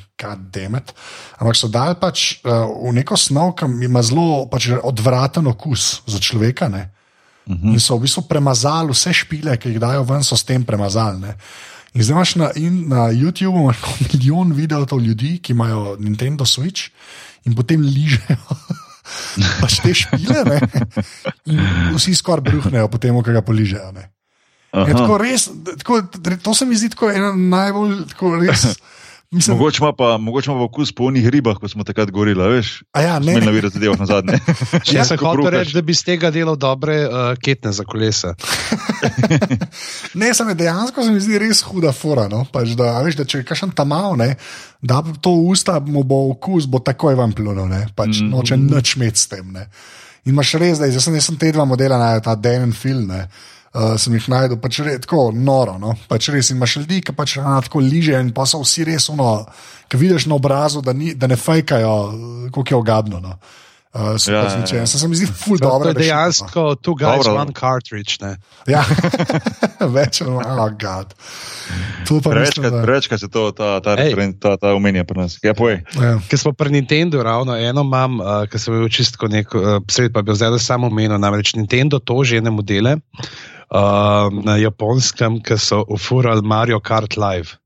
demet. Ampak so dali pač uh, v neko snov, ki ima zelo pač, odvraten okus za človeka. Ne. -huh. In so v bistvu premazali vse špile, ki jih dajo ven, so s tem premazali. Ne. In zdaj imaš na, in na YouTubu milijon videov ljudi, ki imajo Nintendo Switch in potem ližejo. Pač te špile, ne? in vsi skoraj bruhnejo, potem, ko ga poližejo. Aha. tako res, tako, to se mi zdi tako ena najbolj tako res Mislim, Mogoče ima pa, mogoče ima pa okus po unih ribah, ko smo takrat govorili, veš? a ja, ne, Smej navirati zadevo na zadnje. Jaz sem Ko hotel reči, da bi z tega delal dobre uh, ketne za kolesa. ne, sem dejansko se mi zdi res huda fora. No? Pač da, a veš, da če je kašen tamal, ne, da to v usta mu bo okus, bo takoj vam plunil, ne? pač mm -hmm. noče nič imeti s tem. Ne? In imaš res, da jaz sem, jaz sem te dva modela najdel, ta Dan in Phil. Ne? Uh, sem jih najdel, pač re, tako noro. No? Pač res in imaš ljudi, ki pač rana tako liže in pa so vsi res ono, ki vidiš na obrazu, da, ni, da ne fejkajo, kako je ogabno. No? Uh, so Ja, pač ja, niče. ja. Se, mi zdi ful To dobro. je dejansko two guys, Dobro. one cartridge. Ne? Ja, več ali manj, oh, God. To pa Prevečkrat, da- prevečkrat se to, ta, ta, referen- ta, ta omenja pri nas. Ja, povej. Ja. Ker smo pri Nintendu, ravno eno imam, uh, ki sem bil čistko nek, uh, sred pa bi zdaj samo omenil. Namreč Nintendo toži ene modele uh, na japonskem, ki so ufurali Mario Kart Live.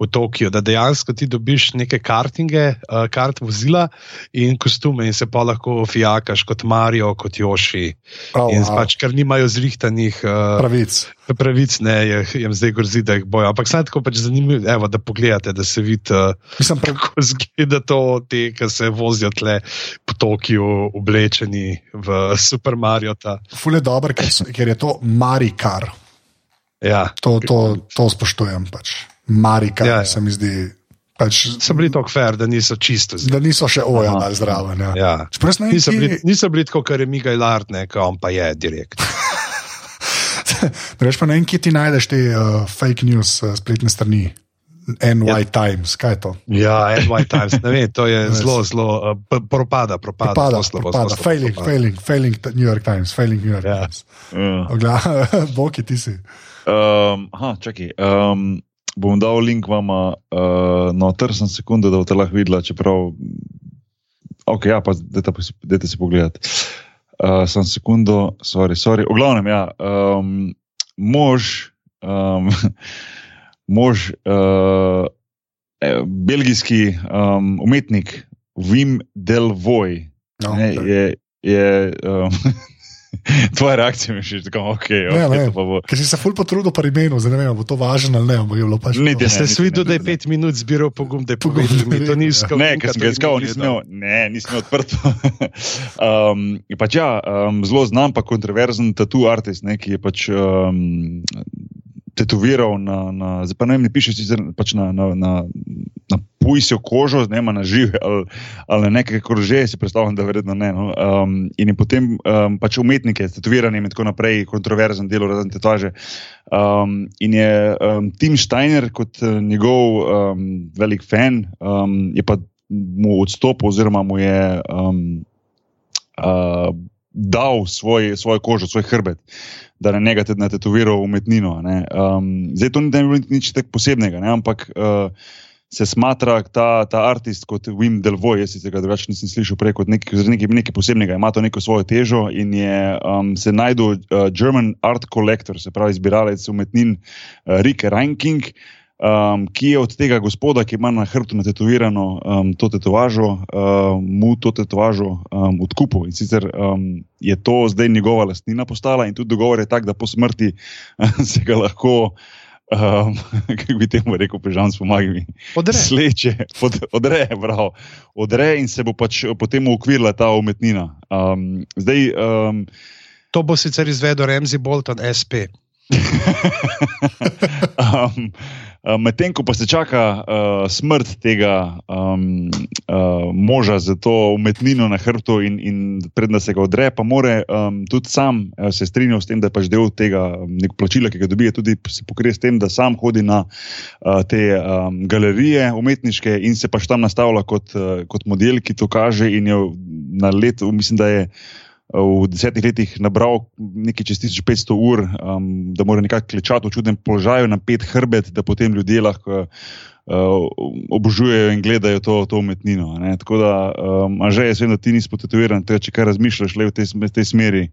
V Tokiu, da dejansko ti dobiš neke kartinge, uh, kart vozila in kostume, in se pa lahko fijakaš kot Mario, kot Joši. Oh, In pač, ker nimajo zrihtanih uh, Pravic. pravic, ne, je, jim zdaj grozi, da jih bojo. Ampak samo tako pač zanimivo, evo, da pogledate, da se vidi. Uh, Mislim, prav, kako zgleda to, te, ki se vozijo tle po Tokiu, oblečeni v Super Mario. Ta. ful je dober, ker, ker je to Marikar. Ja. To, to, to spoštujem. Pač. Marikar Ja, ja, se mi zdi. Pač, So bili tako fair, da niso čisto zdi. da niso še dali zraven. Ja. Ja. Čeprav ne Niso kje- bili, niso bili tako, kar je Miguel Lard, ne, ko on pa je direkt. Reš pa ne vem, kje ti najdeš te uh, fake news uh, spletne strani. NY ja. Times, kaj je to? Ja, NY Times, ne vem, to je zelo, zelo uh, propada, propada. Propada, zelo slabo, propada. zelo slabo Failing, propada. failing, failing New York Times, failing New York Ja. Times. Ja. Ogla, Boki, ti si. Um, aha, čakaj. Um, bom dal link vam uh, noter, sem sekundo, da boste lahko videla, čeprav. Ok, ja, pa dajte si pogledati. Uh, sem sekundo, sorry, sorry. V glavnem, ja, um, mož, um, mož, uh, eh, belgijski um, umetnik Wim Delvoy, No, ne, je. je um, Tvoja reakcija mi je tako, ok, Ne, okay ne. to pa bo. Ker si se ful potrudil pri imenu, zdaj ne vem, a bo to važno ali ne, ampak je bilo pač. Ne, se videli, ne, da je pet minut zbiral pogum, da je Pogum, mi to da ni iskal. Ne, ker sem ga iskal, nisem imel, ne, nisem imel odprto. um, pač ja, um, zelo znan, pa kontroverzen tatu artist, ne, ki je pač um, tetoviral na, na zdaj pa ne vem, ne piše sicer pač na, na, na, na pujsjo kožo, ne ima na žive ali, ali nekaj kože, si predstavljam, da verjetno ne. No. Um, in je potem um, pač umetnike s tetoviranjem in tako naprej, kontroverzen delo razen tetovaže. Um, in je um, Tim Steiner kot uh, njegov um, velik fan, um, je pa mu odstopil, oziroma mu je um, uh, dal svoj, svojo kožo, svoj hrbet, da na njega tudi natetoviral umetnino. ne. Um, zdaj to ni bilo nič tako posebnega, ne, ampak. Uh, Se smatra ta, ta artist kot Wim Delvoy, jaz sicer ga drugače nisem slišal prej kot nekaj, nekaj, nekaj posebnega, ima to neko svojo težo in je um, se najdel uh, German Art Collector, se pravi zbiralec umetnin uh, Rick Ranking, um, ki je od tega gospoda, ki ima na hrbtu natetovirano um, to tetovažo, um, mu to tetovažo um, odkupil. In sicer um, je to zdaj njegova lastnina postala in tudi dogovor je tak, da po smrti se ga lahko. Um, kako bi temu rekel, pežam, pomagaj mi. Odre. Sleče, od, odre, bravo. Odre in se bo pač potem ukvirila ta umetnina. Um, zdaj, um, To bo sicer izvedel Ramsey Bolton, SP. Um, uh, Medtem ko pa se čaka uh, smrt tega um, uh, moža za to umetnino na hrbtu, in, in predna se ga odre, pa more um, tudi sam uh, se strinjal s tem, da je pač del tega um, nek plačila, ki ga dobi, tudi se pokrije s tem, da sam hodi na uh, te um, galerije umetniške in se pač tam nastavlja kot, uh, kot model, ki to kaže. In je na letu, mislim, da je v desetih letih nabral nekaj čez 1500 ur, um, da mora nekako klečati v čudnem položaju, na pet hrbet, da potem ljudje lahko uh, obožujejo in gledajo to, to umetnino. ne. Tako da, um, a že jaz vem, da ti nisi potetoviran, tega, če kaj razmišljaš le v tej, sm- tej smeri.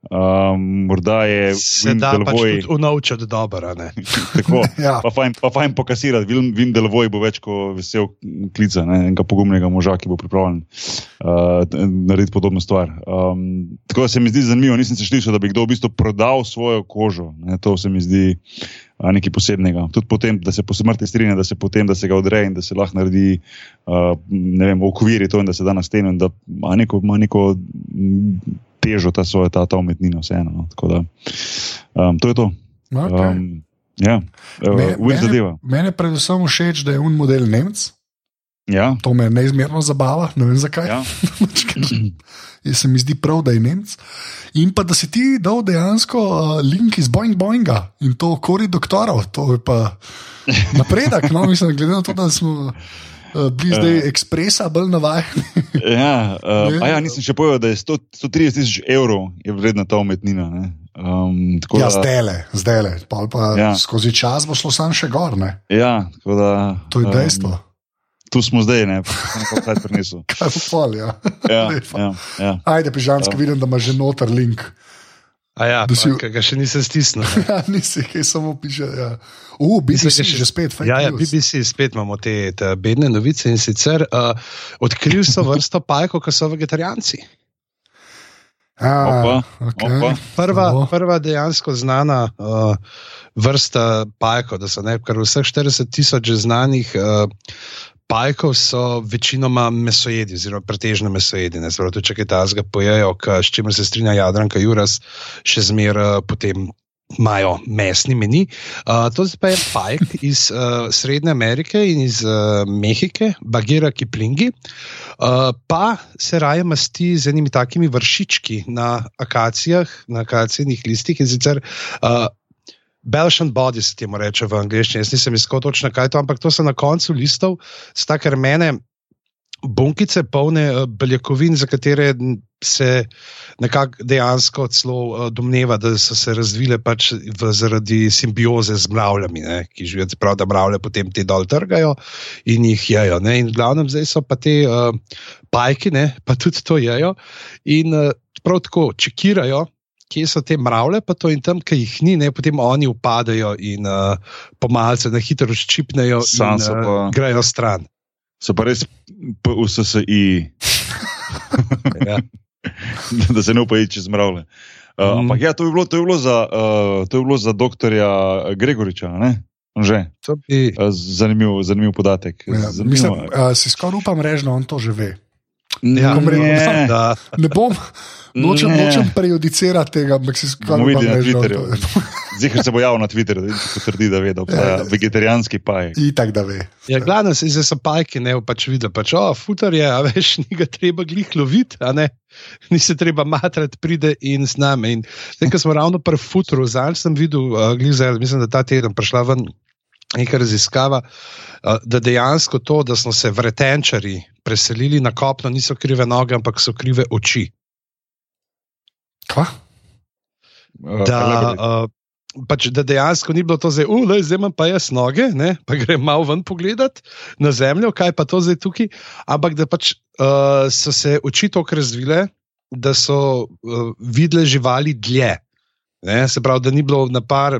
Um, morda je Se da pač unovčati dobro. tako. Ja. Pa fajn, pa fajn pokasirati. Vim, Vim Delvoj bo več kot vesel klica, ne, enega pogumnega moža, ki bo pripravljen uh, narediti podobno stvar. Um, tako da se mi zdi zanimivo, nisem se slišal, da bi kdo v bistvu prodal svojo kožo. Ne, to se mi zdi a, nekaj posebnega. Tudi potem, da se po smrti strinja, da se potem, da se ga odreje in da se lahko naredi, a, ne vem, okviri to in da se da na steno in da ima neko, ima neko težo ta svoja, ta, ta umetnina vseeno. No. Tako da, um, to je to. Okay. Um, ja, Me- uh, meni, zadeva. Mene predvsem všeč, da je un model Nemc. Ja, To me neizmerno zabava, ne vem zakaj. ja. Jaz se mi zdi prav, da je Nemc. In pa da si ti dal dejansko uh, link iz Boeing Boeinga in to kori doktorov, to je pa napredek. No, mislim, glede na to, da smo uh, bili zdaj ekspresa bolj navajeni. Ja, uh, ja, nisem še povedal, da je 100 130 tisoč evrov vredna ta umetnina. ne. Um, Ja, da- zdaj le, zdaj le. Pa, pa Ja. skozi čas bo šlo sam še gor. Ne? Ja, da, To je dejstvo. Um, tu smo zdaj, ne, nekaj kaj prinesel. Kaj pol, ja. Ja, ja, ja. Ajde, pižanski, Ja. vidim, da ima že noter link. A ja, Da si- pa, ga še nisem stisnil. Ja, nisi, kaj samo piše. Ja. Uh, BBC Mislim, še- že spet, Ja, ja. BBC, spet imamo te, te bedne novice in sicer uh, odkrili so vrsto pajkov, ki so vegetarijanci. Ah, Opa, okay. opa. Prva, Slabo. prva dejansko znana uh, vrsta pajkov, da so ne, kar vseh 40 tisoč znanih uh, pajkov so večinoma mesojedi, oziroma pretežno mesojedi. Ne, Zdaj, če kaj tazga pojejo, s čimer se strinja Jadranka Juras, še zmeraj uh, potem. Imajo mesni meni. Uh, to pa je pajk iz uh, Srednje Amerike in iz uh, Mehike, Bagira Kiplingi. Uh, pa se raje masti z enimi takimi vršički na akacijah, na akacijnih listih in sicer. Uh, Belgian body se temu reče v angleščini. Jaz nisem iskal točno kaj to, ampak to so na koncu listov, sta ker mene bunkice polne eh, beljakovin, za katere se nekako dejansko celo eh, domneva, da so se razvile pač v, zaradi simbioze z mravljami, ne, ki živijo, se pravi, da mravlje potem te dol trgajo in jih jejo. Ne, in glavnem zdaj so pa te uh, pajki, ne, pa tudi to jejo in uh, prav tako čekirajo. Kje so te mravlje, pa to in tam, ki jih ni, ne, potem oni upadajo in uh, pomalce na hitro ščipnejo Sam in uh, pa- grejo stran. So pa res PUSSI, Ja. da se ne upajo čez mravlje. Uh, Mm. Ampak ja, to je bilo, to je bilo za, uh, to je bilo za doktorja Gregoriča, ne? Že. To bi, Uh, Zanimiv, zanimiv podatek. Ja, Zanimivo. mislim, uh, si skoraj upam reči, da on to že ve. Ja, bom rekel, ne, da, Ne bom, nočem, Ne. nočem prejudicirati tega, ampak si upam videli na Twitterju. to Zihar se bo javil na Twitterju, da se potrdi, da ve, da obstaja Ja. vegetarijanski pajek. Itak, da ve. ja, glavno se zdaj so pajki, ne pač videl, pač, o, futar je, a veš, ni ga treba glih loviti, a ne. Ni se treba matrati, pride in z nami. In zdaj, ko smo ravno pri futru, zdaj sem videl, uh, glih zdaj, mislim, da ta teden prišla ven neka raziskava, uh, da dejansko to, da smo se vretenčari preselili na kopno, niso krive noge, ampak so krive oči. Kva? Uh, da, uh, pač, da dejansko ni bilo to zdaj, uh, zdaj imam pa jaz noge, ne, pa grem malo ven pogledat na zemljo, kaj pa to zdaj tukaj. Ampak da pač uh, so se oči tako razvile, da so uh, videle živali dlje. Ne, se pravi, da ni bilo na par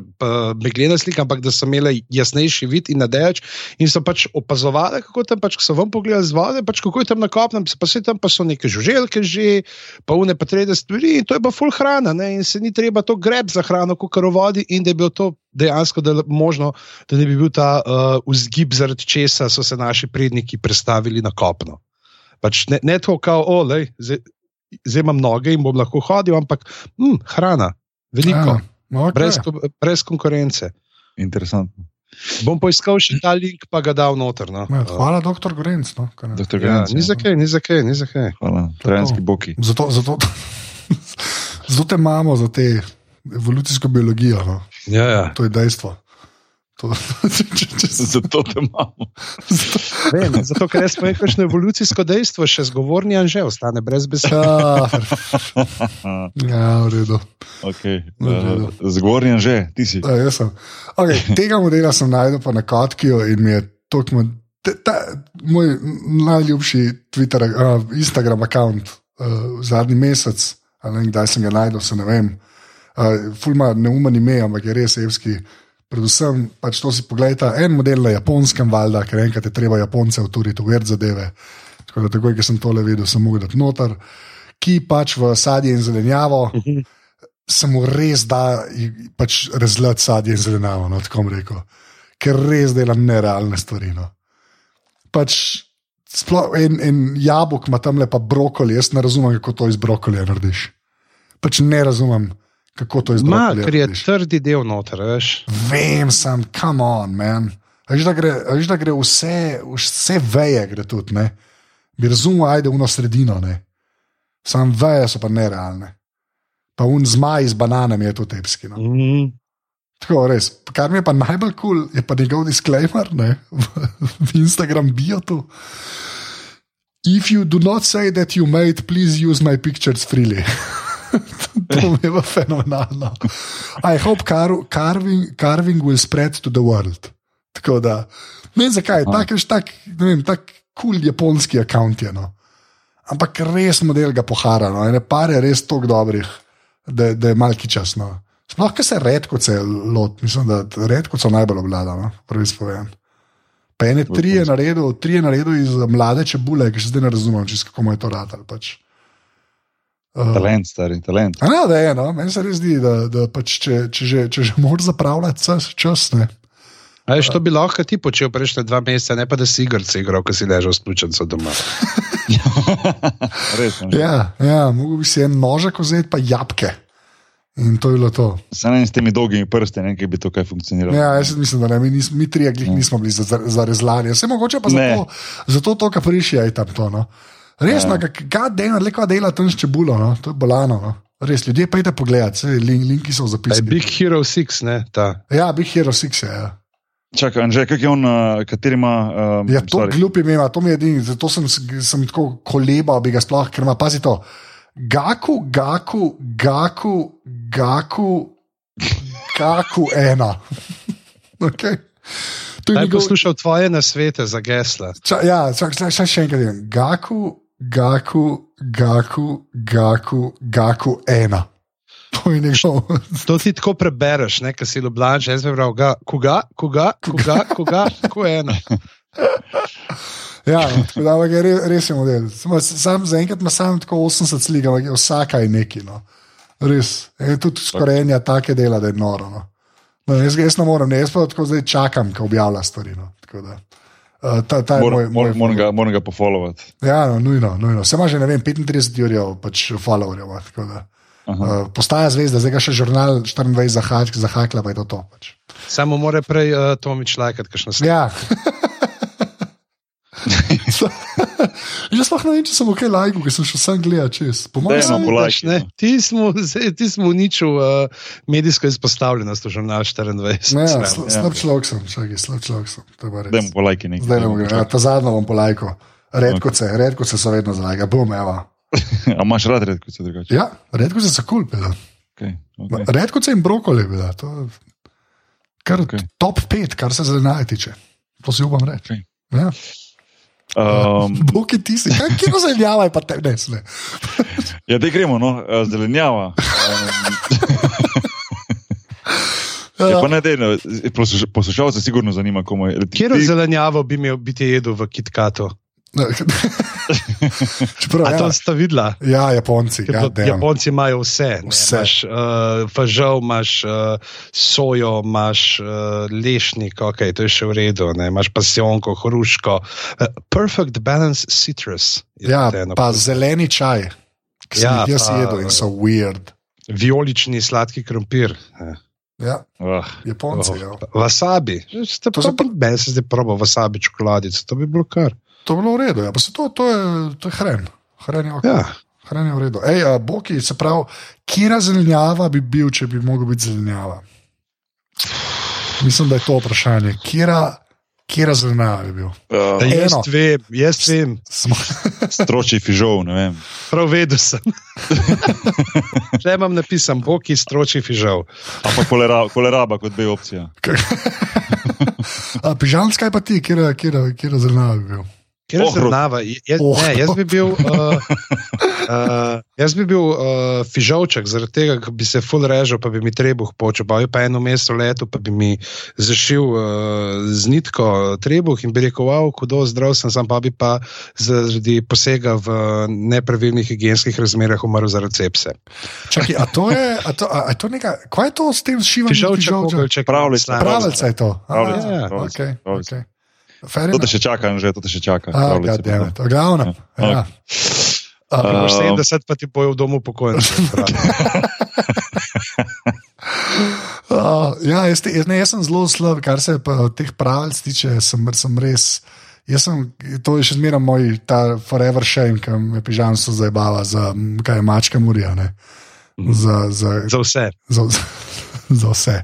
meglena slika, ampak da so imeli jasnejši vid in nadejač in so pač opazovali, kako tam, pač, so vam pogledali z vode, pač, kako je tam na kopnem, pa se tam pa so neke žuželke že, pa une pa trede stvari in to je pa full hrana ne, in se ni treba to greb za hrano, kot kar vodi in da je bilo to dejansko da, možno, da ne bi bil ta uh, vzgib, zaradi česa so se naši predniki prestavili na kopno. Pač ne, ne to, kao, o, lej, zdaj, zdaj imam noge in bom lahko hodil, ampak hm, hrana, veliko, Ah, okay. brez, brez konkurence. Interesantno. Bom poiskal še ta link, pa ga dal noter. No. Ja, hvala, doktor Gorenc. No. Doktor Ja, Grenc, ni za kaj, ni za kaj, ni za kaj. Hvala, trojanski boki. zato, zato, zato te imamo za te evolucijsko biologijo. No. Ja, ja. To je dejstvo. To, če, če, če, Zato te imamo. zato, Vem, zato, ker jaz povem, kakšno evolucijsko dejstvo, še zgovorni anže ostane brez besed. ja, ja, v redu. okay. V redu. uh, Zgornjen že, ti si. A, jaz sem. Okay, tega modela sem najdel pa na Kotkiju in mi je toliko. mo- te- ta- Moj najljubši Twitter, uh, Instagram račun uh, zadnji mesec, ali kdaj sem ga najdel, se ne vem. Uh, Fulma neumen ime, ampak je res evski. Predvsem, pač to si pogledaj, en model na japonskem, valjda, ker enkrat je treba Japonce uturiti v red zadeve. Tako da, takoj, ko sem tole videl, sem mogel dati noter, ki pač v sadje in zelenjavo se mu res da pač razlati sadje in zelenjavo, no, tako rekel. Ker res dela nerealne stvari. No. Pač sploh en, en jabolk ima tam lepa brokoli, jaz ne razumem, kako to iz brokolija narediš. Pač ne razumem, kako to iz Ma, ker je trdi del noter, veš. Vem, sam, come on, man. Veš, da gre, veš, da gre vse, vse veje, gre tudi. Ne? Bi razumel, ajde v sredino. Ne? Sam veje so pa nerealne. Pa un zmaj z bananami je tudi epski. No? Mm. Tako res. Kar mi je pa najbolj kul, cool, je pa njegov disclaimer ne? v, v Instagram biotu. If you do not say that you made, please use my pictures freely. to je pa fenomenalno. I hope car carving, carving will spread to the world. Tako da, ne vem zakaj, tak, veš, tak, ne vem, tak kul cool japonski akant je. No. Ampak res model ga pohara, no. ene pare res tako dobrih, da, da je malki čas. No. Sploh, ker se redko se lot, mislim, da redko so najbolj obladano, prvi spoven. Pa ene tri je naredil, tri je naredil iz mlade čebule, ki še zdaj ne razumem, čisto kako mu je to radil. Pač. Uh, Talent, stari talent. a ne, da je eno, meni se res zdi, da, da pač, če, če že, če že moraš zapravljati čas, čas ne. A veš, to bi lahko ti počel prejšnje dva meseca, ne pa da si igrice igral, ko si ležal s pljučnico doma. Res. ne. Ja, ja mogoče bi si en nožek vzeti, pa jabke. In to je bilo to. Samo s temi dolgimi prsti, ne, ki bi to kaj funkcioniralo. Ja, jaz mislim, da ne, mi, nis, mi trije glih nismo bili za, za, rezlanje. Vse mogoče pa zato, zato to, kar prišija je tam to. No. Res, ja. kaj dela, le kaj dela tam s čebulo, no. to je bolano. No. Res, ljudje pejte pogledat, vse link, linki so v Da je zapisih. Big Hero 6, ne, ta. Ja, Big Hero 6 je. Ja. Čakaj, Anže, kak je on, uh, kateri ima. Um, Ja, to sorry. glup ime, ima, to mi je edini, zato sem, sem tako kolebal, bi ga sploh, ker ima, pazi to. Gaku, gaku, gaku, gaku, gaku ena. Okay. Naj njegov- poslušal tvoje nasvete za gesla. Ča, ja, čak, čak, čak, še enkrat. Gaku, gaku, gaku, gaku, gaku ena. To je njegov. To ti tako prebereš, ne, kaj si ljubljan, jaz bi prav, ga, koga, koga, koga, koga, ko ena. Ja, tako da je res, res je model. Samo Sam zaenkrat ima samo tako 80 slik, ampak vsaka je neki. No. Res. Je tudi skorenja take dela, da je noro. No. No, jaz, jaz ne morem, ne, jaz pa tako zdaj čakam, ko objavlja stvari. No. Tako da, uh, ta, ta Moram, moj, moj moram, moram, ga, moram ga pofollowati. Ja, no, nujno, nujno. Se ima že ne vem, 35 jurjev pač followerjev. ima, tako da, Uh, postaja zvezda, zdaj ga še žurnal 24 zahak, zahakla, pa je to to. Pač. Samo mora prej uh, Tomič lajkati, kakšno stvar. Ja. Jaz sploh ne vem, če sem ok lajku, ker sem šel sam gledati čez. Po mojem, Dajno, sem- po Vidiš, lajkih, ne, no. Ti smo, zdaj- ti smo uničil uh, medijsko izpostavljenost v žurnalu 24. Ne, ja, sl slab človek sem, čakaj, slab človek sem. to je pa res. Dajmo po lajki nekaj. Zdaj ne bom gre, ja, ta zadnjo bom polajko. Redko se, redko se so vedno zalaga, bom, evo. A imaš rad redko se drugače? Ja, redko se so kul, cool, Okay, okay. redko se in brokoli, bila. To je kar okay. top 5, kar se zelenjaje tiče. To si upam reči. Okej. Ja. Um, Bog je tisti, kaj kje zelenjava je pa te ne sme. ja, da gremo, no, eh, zelenjava. Um, ja, pa ne, dej, no, posluš, poslušalce sigurno zanima, komu je. ti- Kjer ti- zelenjavo bi imel biti jedel v KitKatu? Čeprav, A ja, sta videla? ja, Japonci, ja, to- Japonci imajo vse. ne. Vse. Imaš uh, fažol, imaš uh, sojo, imaš uh, lešnik, okay, to je še v redu, ne. imaš pasionko, hruško. Uh, perfect balance citrus. ja, pa zeleni čaj, ki sem Ja, jih jaz pa- jedel in so weird. Vijolični sladki krompir. Ja. Ja, Ah, Japonci. Ja. Oh, wasabi. Ste To se pa meni se zdaj proba wasabi čokoladico, to bi bilo kar. To je bilo v redu, ja. pa se to, to je, to je hren. Hren je, okay. Ja. hren je v redu. Ej, a, Boki, se pravi, kira zelenjava bi bil, če bi mogel biti zelenjava? Mislim, da je to vprašanje. Kira, kira zelenjava bi bil. uh, Jaz Eno. vem, jaz vem, Smo, stroči fižol, ne vem. prav vedel sem. Če imam napisan, boki stroči fižol. Ampak kolera, koleraba kot B opcija. a, pižamska je pa ti, kira, kira, kira zelenjava bi bil. Ker se znava. Jaz, Ohrovt. ne, jaz bi bil, uh, uh, jaz bi bil uh, fižolček, zaradi tega, ker bi se full režal, pa bi mi trebuh počel, pa bi pa eno mesto leto, pa bi mi zašil uh, z nitko trebuh in bi rekel, wow, hudo zdrav sem, sam pa bi pa zaradi posega v nepravilnih higijenskih razmerah umrl zaradi sepse. Čakaj, a to je, a to, a, a to neka, kaj je to s tem šivanjem? Fižolček, fižolča? kogelček, Pravljica. Pravljica je to. Pravljica, A, pravljica, okay, pravljica. okay. To te še čaka, že to te še čaka. Ah, goddammit. V glavnem. Ja. Ja. Uh, Imaš 70, pa ti bojo v domu pokojnice. uh, ja, jaz, te- jaz, ne, jaz sem zelo slab, kar se pa teh pravil tiče. Sem, sem res. Jaz sem, to je še zmeraj moj ta forever shame, ki me pižamstvo zabava za kaj je mačka Murija. ne. Za, za, Za vse. za, za vse.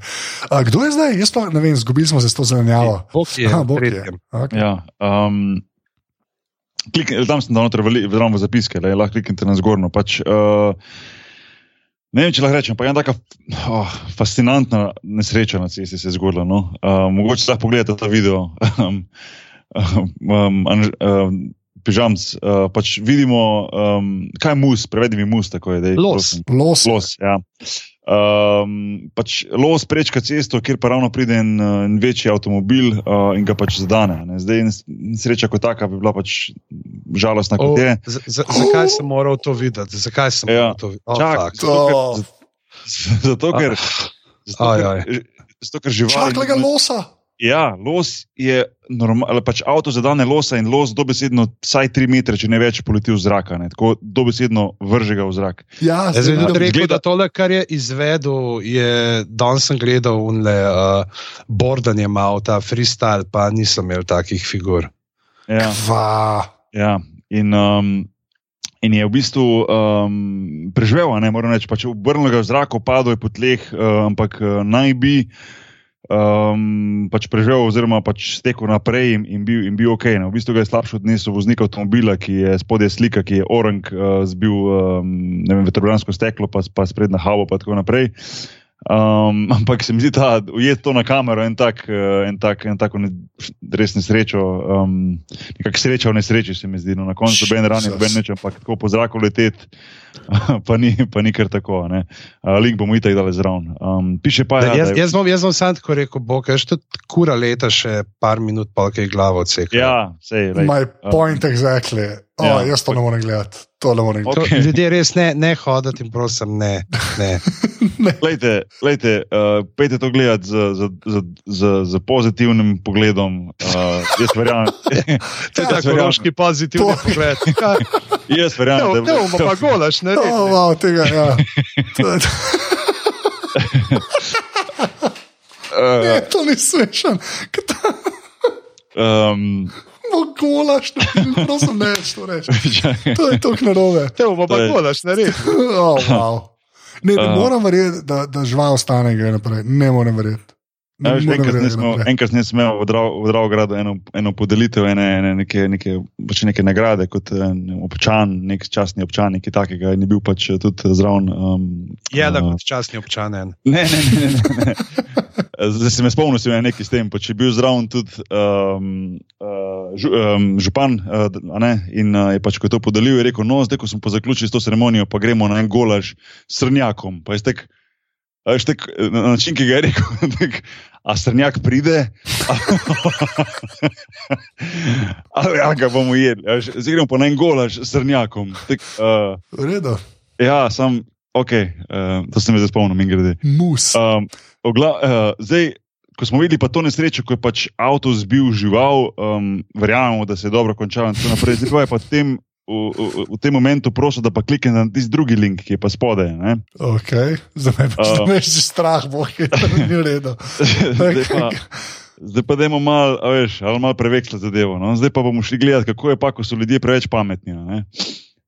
A, kdo je zdaj? Jaz pa ne vem, zgubili smo se s to zelenjavo. Bog je. Aha, Bog je. Okay. Ja, um, klik, tam sem dal noter v, v, v zapiske, le, lahko kliknete na zgornjo. Pač, uh, ne vem, če lahko rečem, pa je ena taka oh, fascinantna nesreča na cesti se zgodila. No? Uh, mogoče lahko pogledate ta video. Um, um, Anž- um, Pižamc, uh, pač vidimo, um, kaj je mus, prevedi mi mus, tako je. Dej, Los. prosim. Los. Los, ja. Um, pač los prečka cesto, kjer pa ravno pride en, en večji avtomobil uh, in ga pač zadane. Ne. Zdaj, nesreča kot taka bi bila pač žalostna, kot je. z- z- Zakaj sem moral to videti? Zakaj sem Ja. moral to videti? Oh, Čak, zato, ker, Oh, zato, ker, zato, ker, zato, ker živali. Čakaj, losa. Ja, los je normal, pač avto zadane losa in los dobesedno vsaj 3 metre, če ne več, poleti v zrak. ne. Tako dobesedno vrže ga v zrak. Ja, Jaz bi tudi rekel, da tole, kar je izvedel, je danes sem gledal unle uh, bordanje avta, freestyle, pa nisem imel takih figur. Ja. Kva. Ja, in, um, in je v bistvu um, preživel, a ne morem reči, pač obrnil ga v zrak, padel je po tleh, uh, ampak uh, naj bi um, pač preživel, oziroma pač stekel naprej in, in, bil, in bil ok. Ne. V bistvu ga je slabše odnesel voznik avtomobila, ki je spodaj slika, ki je orang uh, zbil um, vem, vetrobransko steklo, pa, pa sprednja havo, pa tako naprej. Um, ampak se mi zdi, da ujet to na kamero en tak, uh, en tak, en tako ne, res nesrečo, um, nekako sreča v nesreči se mi zdi. No, na koncu noben rani, Jesus. noben neč, ampak tako po zraku leteti, pa, ni, pa ni kar tako. ne. Uh, link bomo itak dali zraven. Um, piše pa, Da, ja, jaz, da je- jaz, bom, jaz bom sam tako rekel, bo, ker še kura leta, še par minut, pa kaj glavo odsekal. ja, sej, lej, My um, point exactly. Oh, Ja. ja. Jaz to ne morem gledati. To ne morem gledati. To, Ok. Ljudje res ne, ne hoditi in prosim, ne. ne. Lejte, lejte, uh, pejte to gledati z, z, z, z, z pozitivnim pogledom. Uh, jaz verjamem, To je Jaz tako roški pozitivni To- pogled. Kaj? jaz Ne, verjamem, ne da bomo pa golaš, ne Oh, wow, tega, ja. to, uh, ne, to ni smešen. Um, Bo golaš, ne, prosim, ne to čakaj. To je tako narobe. Ne bomo pa To golaš, ne rečeš. Oh, wow. Ne, ne Uh. morem verjeti, da, da žival ostane in gre naprej. Ne morem verjeti. Ne Ja, Enkrat verjeti, nismo- enkrat nisem imel v Drav- v Dravogradu eno, eno podelitev, ene, ene, neke, neke, pač neke nagrade kot en občan, nek častni občan, nekaj takega. In je bil pač tudi zraven. Um, Je da uh, kot časni občan. Ne, ne, ne. ne, ne, ne. Zdaj se me spomnim, da je nekaj s tem. Če je bil zraven tudi um, uh, žu, um, župan, uh, ne, in uh, je pač, ko je to podelil, je rekel: No, zdaj, ko smo pa zaključili s to ceremonijo, pa gremo na en golaž s srnjakom. Pa je tek, a veš, tek, na način, ki ga je rekel, tek, a srnjak pride, ali ja, ga bomo jedli. Zdaj gremo pa na en golaž s srnjakom. Tek, uh, V redu. ja, sam, ok, uh, to se mi zdaj spomnim, in grede. Mus. Um, ogla, uh, zdaj, ko smo videli pa to nesrečo, ko je pač avto zbil žival, um, verjamemo, da se je dobro končalo in tako naprej. Zdaj pa je pa v tem, v, v, v tem momentu prosil, da pa klikne na tisti drugi link, ki je pa spodaj. ne. Okay. Zdaj me pač Uh. veš, že strah, bo je to ni v redu. zdaj pa. Zdaj pa dajmo malo, veš, ali malo preveksla zadevo. No? Zdaj pa bomo šli gledati, kako je pa, ko so ljudje preveč pametni. ne.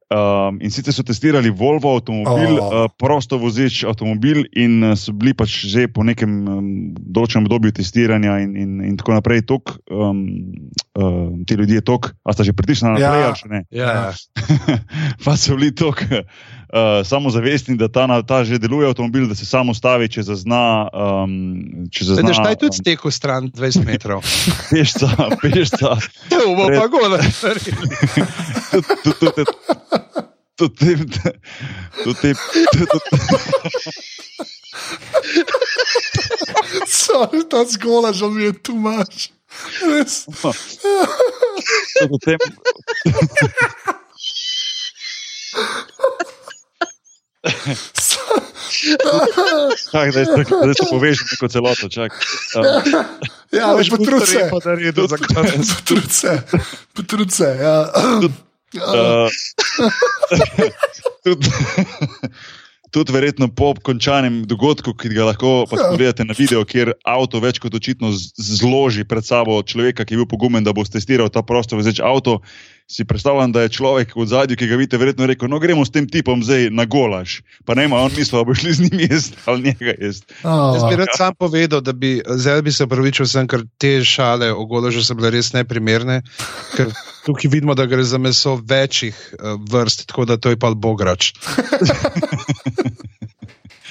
Um, in sicer so testirali Volvo avtomobil, Oh. uh, prosto vozeč avtomobil, in uh, so bili pač že po nekem um, določenem obdobju testiranja, in, in, in tako naprej. Tok, um, uh, ti ljudje tok, a sta že pritisnili naprej, Ja. ali še ne. Ja, ja. pa so bili tok, uh, samozavestni, da ta, ta že deluje avtomobil, da se samo ustavi, če zazna. Um, če zazna Vidiš, taj tudi stekel stran 20 metrov. pešca, pešca. To bo pa gole. Tudi te. Tudi te. Sorry, ta zgola, že mi je tu mač. Res. Čakaj, da se, da se povežem neko celoto. čakaj. Um, Ja, veš, potrud se. Da. Potrud se. Potrud se. Ja. Uh, tudi, tudi verjetno po končanem dogodku, ki ga lahko Ja. pogledate na video, kjer avto več kot očitno zloži pred sabo človeka, ki je bil pogumen, da bo testiral ta prostor vezeč avto. Si predstavljam, da je človek v zadju, ki ga vidite, verjetno rekel: No, gremo s tem tipom zdaj na golaž. Pa ne, on misli, da bo šli z njim jesti ali njega jesti. Jaz bi Oh, rad sam povedal, da bi, zdaj bi se upravičil, sem, ker te šale o goložu so bile res neprimerne. Ker tukaj vidimo, da gre za meso večjih uh, vrst, tako da to je pa bograč.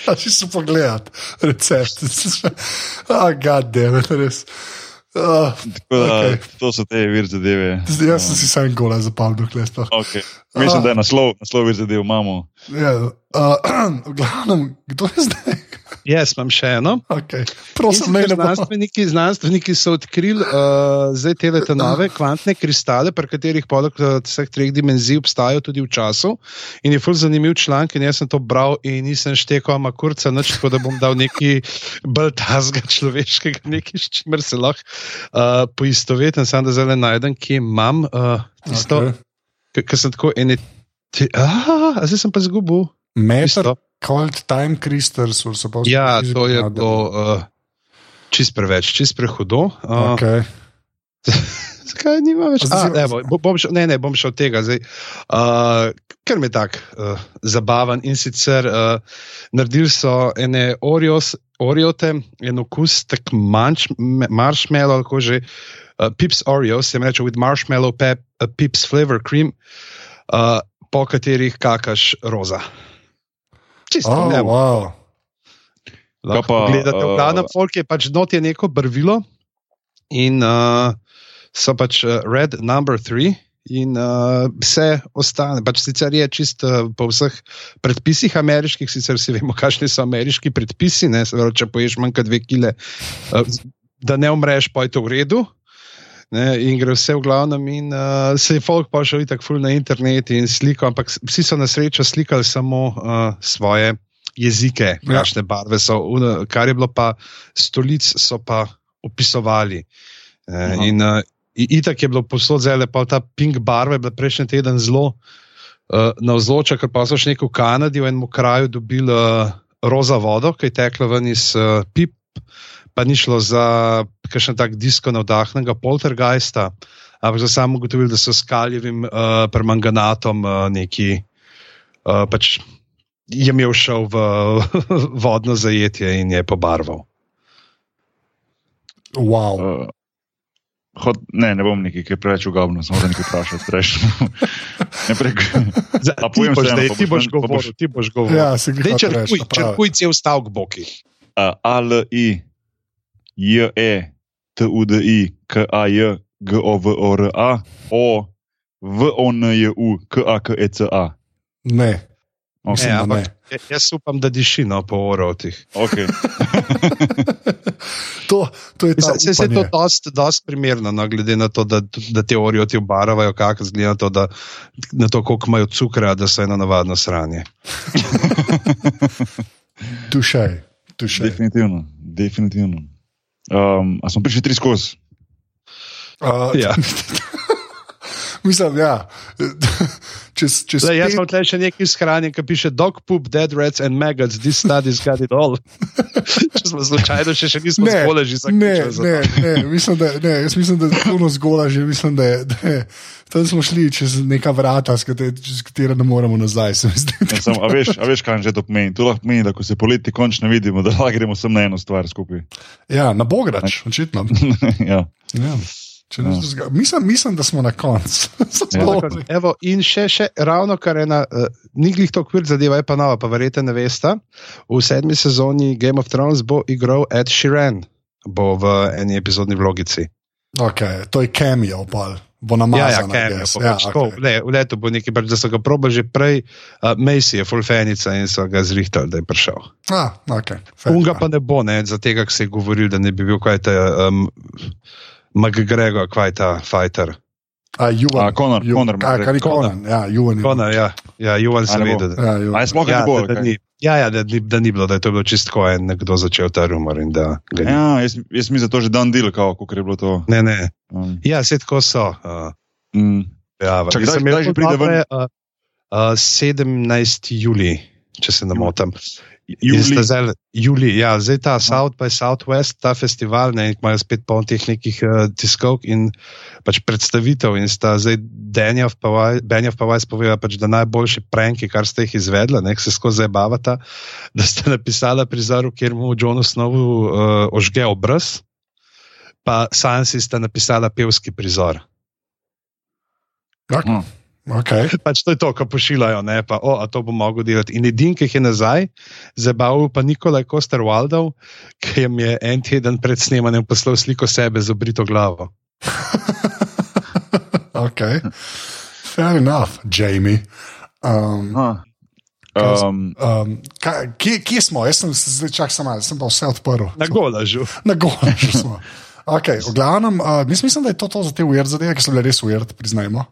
A si se pogledati, recept. Ah, god damn it, res. Uh, Tako da okay. to so te vir zadeve. jaz sem si sam gola zapomnil, klej sploh. Okay. Mislim, da je naslov, naslov vir zadev imamo. Ja, uh, v glavnem, kdo je zdaj? Jaz imam še eno. Okay. Prosim, ne. Znanstveniki, znanstveniki so odkrili uh, zdaj te nove kvantne kristale, pri katerih poleg uh, vseh treh dimenzij obstajajo tudi v času. In je fully zanimiv članek, in jaz sem to bral in nisem štekel, ama kurca, nič, tako da bom dal nekaj bolj tazga človeškega, nekaj, s čimer se lahko uh, poistovetim, samo da zdaj najdem, kje imam uh, tisto, Okay. ker sem tako ene. Te, ah, zdaj sem pa zgubil. Meter, Tisto. Cold time crystals were supposed Ja, to je bilo uh, čist preveč, čist prehudo. Uh, Okay. Zakaj nima več? A evo, bo- bom šel, ne, ne, bom šel tega. Zdaj, uh, ker mi je tako uh, zabaven in sicer uh, naredili so ene Oreos, Oreote, en okus, tak manč, me- marshmallow, kako že. Uh, pips Oreos, se jim reče with marshmallow, pep, uh, pips flavor cream, uh, po katerih kakaš roza. Čisto, Oh, ne, wow. Lahko pa, gledate, v uh, glavnem folk je pač not je neko barvilo in uh, so pač uh, red number three. In uh, vse ostane, pač sicer je čist uh, po vseh predpisih ameriških, sicer si vemo, kakšni so ameriški predpisi. Ne, se pravi, če poješ manj kot dve kile, uh, da ne umreš, pa je to v redu. Ne, in gre vse v glavnem, in uh, se je folk pa šel tako ful na internet in sliko, ampak vsi so na srečo slikali samo uh, svoje jezike, Ja. kakšne barve so, kar je bilo pa stolic, so pa opisovali. Uh, Aha. in uh, itak je bilo posod zelo, pa ta pink bila prejšnji teden zelo uh, navzoča, ker pa so še neko v Kanadi v enem kraju dobili uh, roza vodo, ki je tekla ven iz uh, pip pa ni šlo za kakšen tak disko navdahnega poltergeista, ampak za samo ugotovili, da so s kaljevim uh, permanganatom uh, neki, uh, pač je imel šel v vodno zajetje in je pobarval. wow. Uh, hod, ne, ne bom nekaj, ki je preveč ugabno, samo da nekaj vprašam. Ne prek. Ti boš, pa ti boš- govoril, ti boš govoril. Ja, se Dej, črkuj, črkuj cel stavek boki. Uh, A, L, I, J, E, T, U, D, I, K, A, J, G, O, V, O, R, A, O, V, O, N, J, U, K, A, K, E, C, A. Ne, Okay. Da ampak ne. ja- jaz upam, da diši no po orotih. Okay. to, to je ta Se, se je to dost, dost primerno, no, glede na to, da, da te orioti obaravajo, kako zgleda to, da, na to, koliko imajo cukra, da so eno navadno sranje. Tušej, tušej. definitivno, definitivno. Um, a smo prišli tri skozi? Uh, Ja. Mislim, ja. Čez, čez Zdaj, jaz pet- imam tukaj še nekaj shranjen, ki piše dog poop, dead rats and maggots, this study's got it all. Če smo slučajno še, še nismo Ne, zgoleži Ne, zaključili. za ne, to. ne, mislim, da, ne, jaz mislim, da je puno zgola že, mislim, da je, da je, tam smo šli čez neka vrata, s kater, čez katera ne moremo nazaj. Ja, sam, a, veš, a veš, kaj že to pomeni? To lahko pomeni, da ko se poleti končno vidimo, da lahko gremo sem na eno stvar skupaj. Ja, na Bograč, očitno. ja. Ja. Nič drugega. mislim, mislim, da smo na koncu. Evo, in še, še ravno kar ena, uh, ni glih to kvir zadeva, je pa nova, pa verjete ne veste. V sedmi sezoni Game of Thrones bo igral Ed Sheeran, bo v eni epizodni vlogici. okay, to je cameo, pol. bo Ja, namazan. ja, cameo, guess. pa ja, pač tako, okay. le, v letu bo nekaj, pač, da so ga probali že prej, uh, Macy je fulfenica in so ga zrihtali, da je prišel. ah, okay. Unga pa ne bo, ne, za tega, ki se je govoril, da ne bi bil kaj ta um, McGregor, kaj ta fighter. A, Juvan. A, Conor, Ju- Conor, A, kar je Conor. Conan, ja, Juvan. je- Kona, ja, ja Juvan A sem vedel. da- Ja, je sploh Ja, ne bo? da, da, ni, ja, ja da, ni, da ni bilo, da je to bilo čistko en nekdo začel ta rumor. in Da. Ja, jaz, jaz da je to že dan del, kako je bilo to. ne, ne. Um, Ja, vse tako so. Uh, mm, ja, Čak, kdaj- je kdaj že to pride ven? Uh, uh, 17. juli, če se ne motim. In Juli, sta Zdaj, juli, ja, zdaj ta South by Southwest, ta festival, ne, imajo spet poln teh nekih uh, tiskovk in pač predstavitev. In sta zdaj Benjav pa Vaj- Benjav pa Vajs povedal, pač, da najboljši pranki, kar ste jih izvedli, ne, ki se skozi zabavata, da ste napisali prizor, kjer mu Johnu Snowu uh, ožge obraz, pa Sansi sta napisala pevski prizor. Ja, Hm. Okay. Pač to je to, ko pošiljajo, ne pa, o, a to bo mogel delati. In edin, ki jih je nazaj, zabaval pa Nikolaj Koster Waldov, ki jim je en teden pred snemanjem poslal sliko sebe z obrito glavo. okay. Fair enough, Jamie. Um, aha. Um, um, kaj, kje, kje smo? Jaz sem se zdaj čakal, sem, sem pa vse odprl. Na golažu. Na golažu smo. Okay, v glavnem, uh, mislim, da je to, to za te weird zadeve, ki so bile res weird, priznajmo.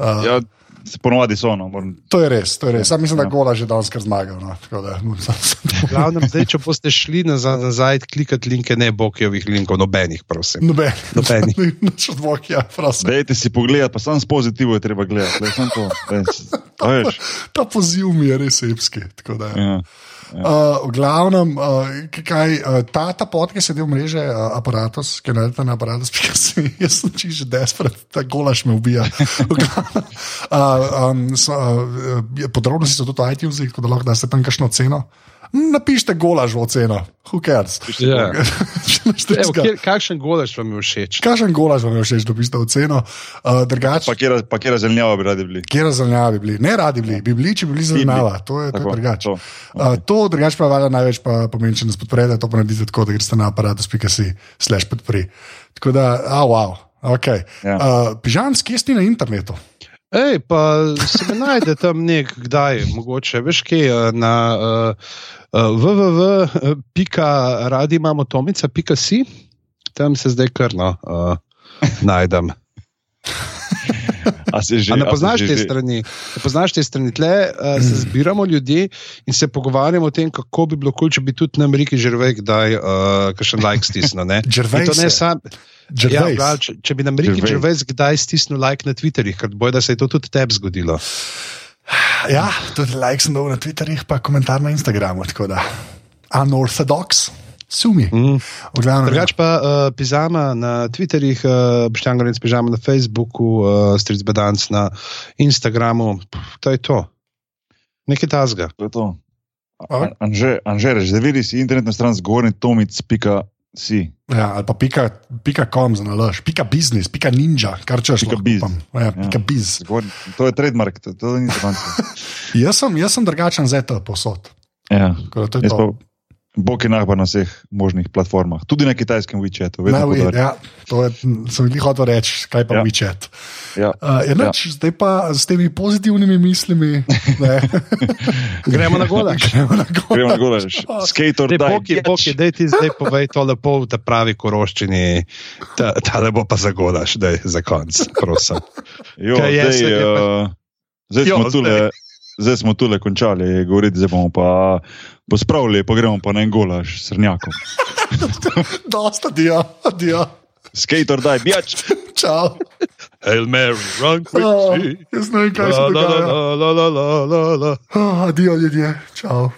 Uh, ja, se ponovadi so. No, moram, To je res, to je res. Sam mislim, da Ja. gola že danes kar zmagal. No. tako Da, no, sam, sam, Glavnem, zdaj, če boste šli nazaj, nazaj klikati linke, ne Bokijevih linkov, nobenih, prosim. Noben, Nobenih. Noč od Vokija, prosim. Dajte si pogledati, pa samo s pozitivo je treba gledati. Le, samo to, res. A veš, Ta poziv mi je res epski. tako da, ja. Uh, v glavnem, uh, kaj, uh, ta, ta podcast je del mreže uh, Apparatus, ki je naredila na aparatus, ki se jaz sem čisto že desperat, ta golaš me ubija. Uh, um, so, uh, podrobnosti so tudi v iTunesih, tako da lahko daste tam kakšno ceno. Napišite golaž v oceno, who cares. Ja. Če nič Evo, kjer, kakšen golaž vam je všeč? Kakšen golaž vam je všeč, da pišete oceno? Uh, drugače, Pa kjera, pa kjera zelenjava bi radi bili. kje razumljava bi bili? Ne radi bili, bi bili, če bi bili zanimiva. To je, to je Tako, drugače. to. Uh, to drugače pa valjda največ pa pomeni, če nas podprete, to pa naredite tako, da greste na aparatus.si slash podpri. Tako da, a wow, ok. Ja. Uh, Pižamski, kje si na internetu? Ej, pa se me najde tam nek, kdaj, mogoče, veš, kje eh, na uh, uh, www.radimamo.si, tam se zdaj krno uh, najdem. Že, ne poznaš te že- strani? Ne poznaš te strani? Tle uh, se zbiramo ljudje in se pogovarjamo o tem, kako bi bilo kul, če bi tudi nam Riki Žrvej kdaj uh, kakšen like stisnil. ne. In Gervais to ne sam. Ja, prav, če, če bi nam Gervais. Žrvej kdaj stisnil like na Twitterju, ker boj, da se je to tudi tebi zgodilo. Ja, tudi like sem dal na Twitterjih, pa komentar na Instagramu. tako da. Unorthodox, sumi. Mm. Drugač pa uh, Pizama na Twitterjih, uh, Boštjan Gorenc Pizama na Facebooku, uh, Stric Bedanc na Instagramu, Pff, to je to. Nekaj tazga. To je to. An- Anže, Anže, reč, zaviri si internetno stran zgornji tomic.si. Ja, ali pa pika, pika com za nalož, pika biznis, pika ninja, kar češ. Pika biz. kupam. Ja, pika Ja. biz. Zgornji- To je trademark, to, to ni zvansko. Jaz sem, jaz sem drugačen za to posod. Ja. Tako to je Jaz to. pa Bog je nahbar na vseh možnih platformah, tudi na kitajskem WeChatu. vi, poudarjam. ja, to je, sem jih hotel reči, kaj pa Ja. WeChat. Ja. Uh, ja, nač, ja. Zdaj pa s temi pozitivnimi mislimi. ne. Gremo na gola. Gremo na gor. Gremo na gore, skater, Dej, da Boki, Boki, dej ti zdaj povej to lepo v ta pravi koroščini, ta, ta ne bo pa zagolaš, da je za konc, prosim. Jo, Kaj je, zdaj, se je uh, zdaj, Jo, smo tule, zdaj smo tule končali govoriti, zdaj bomo pa pospravili, pa gremo pa na en golaž s srnjakom. Dosta, dio, dio. Skater, daj, bijač! Čau. Hail Mary, run Oh, quickly. jaz ne vem, kaj se La, la, dogaja. la, la, la, la, la, la. Oh, Adijo, ljudje. Čau.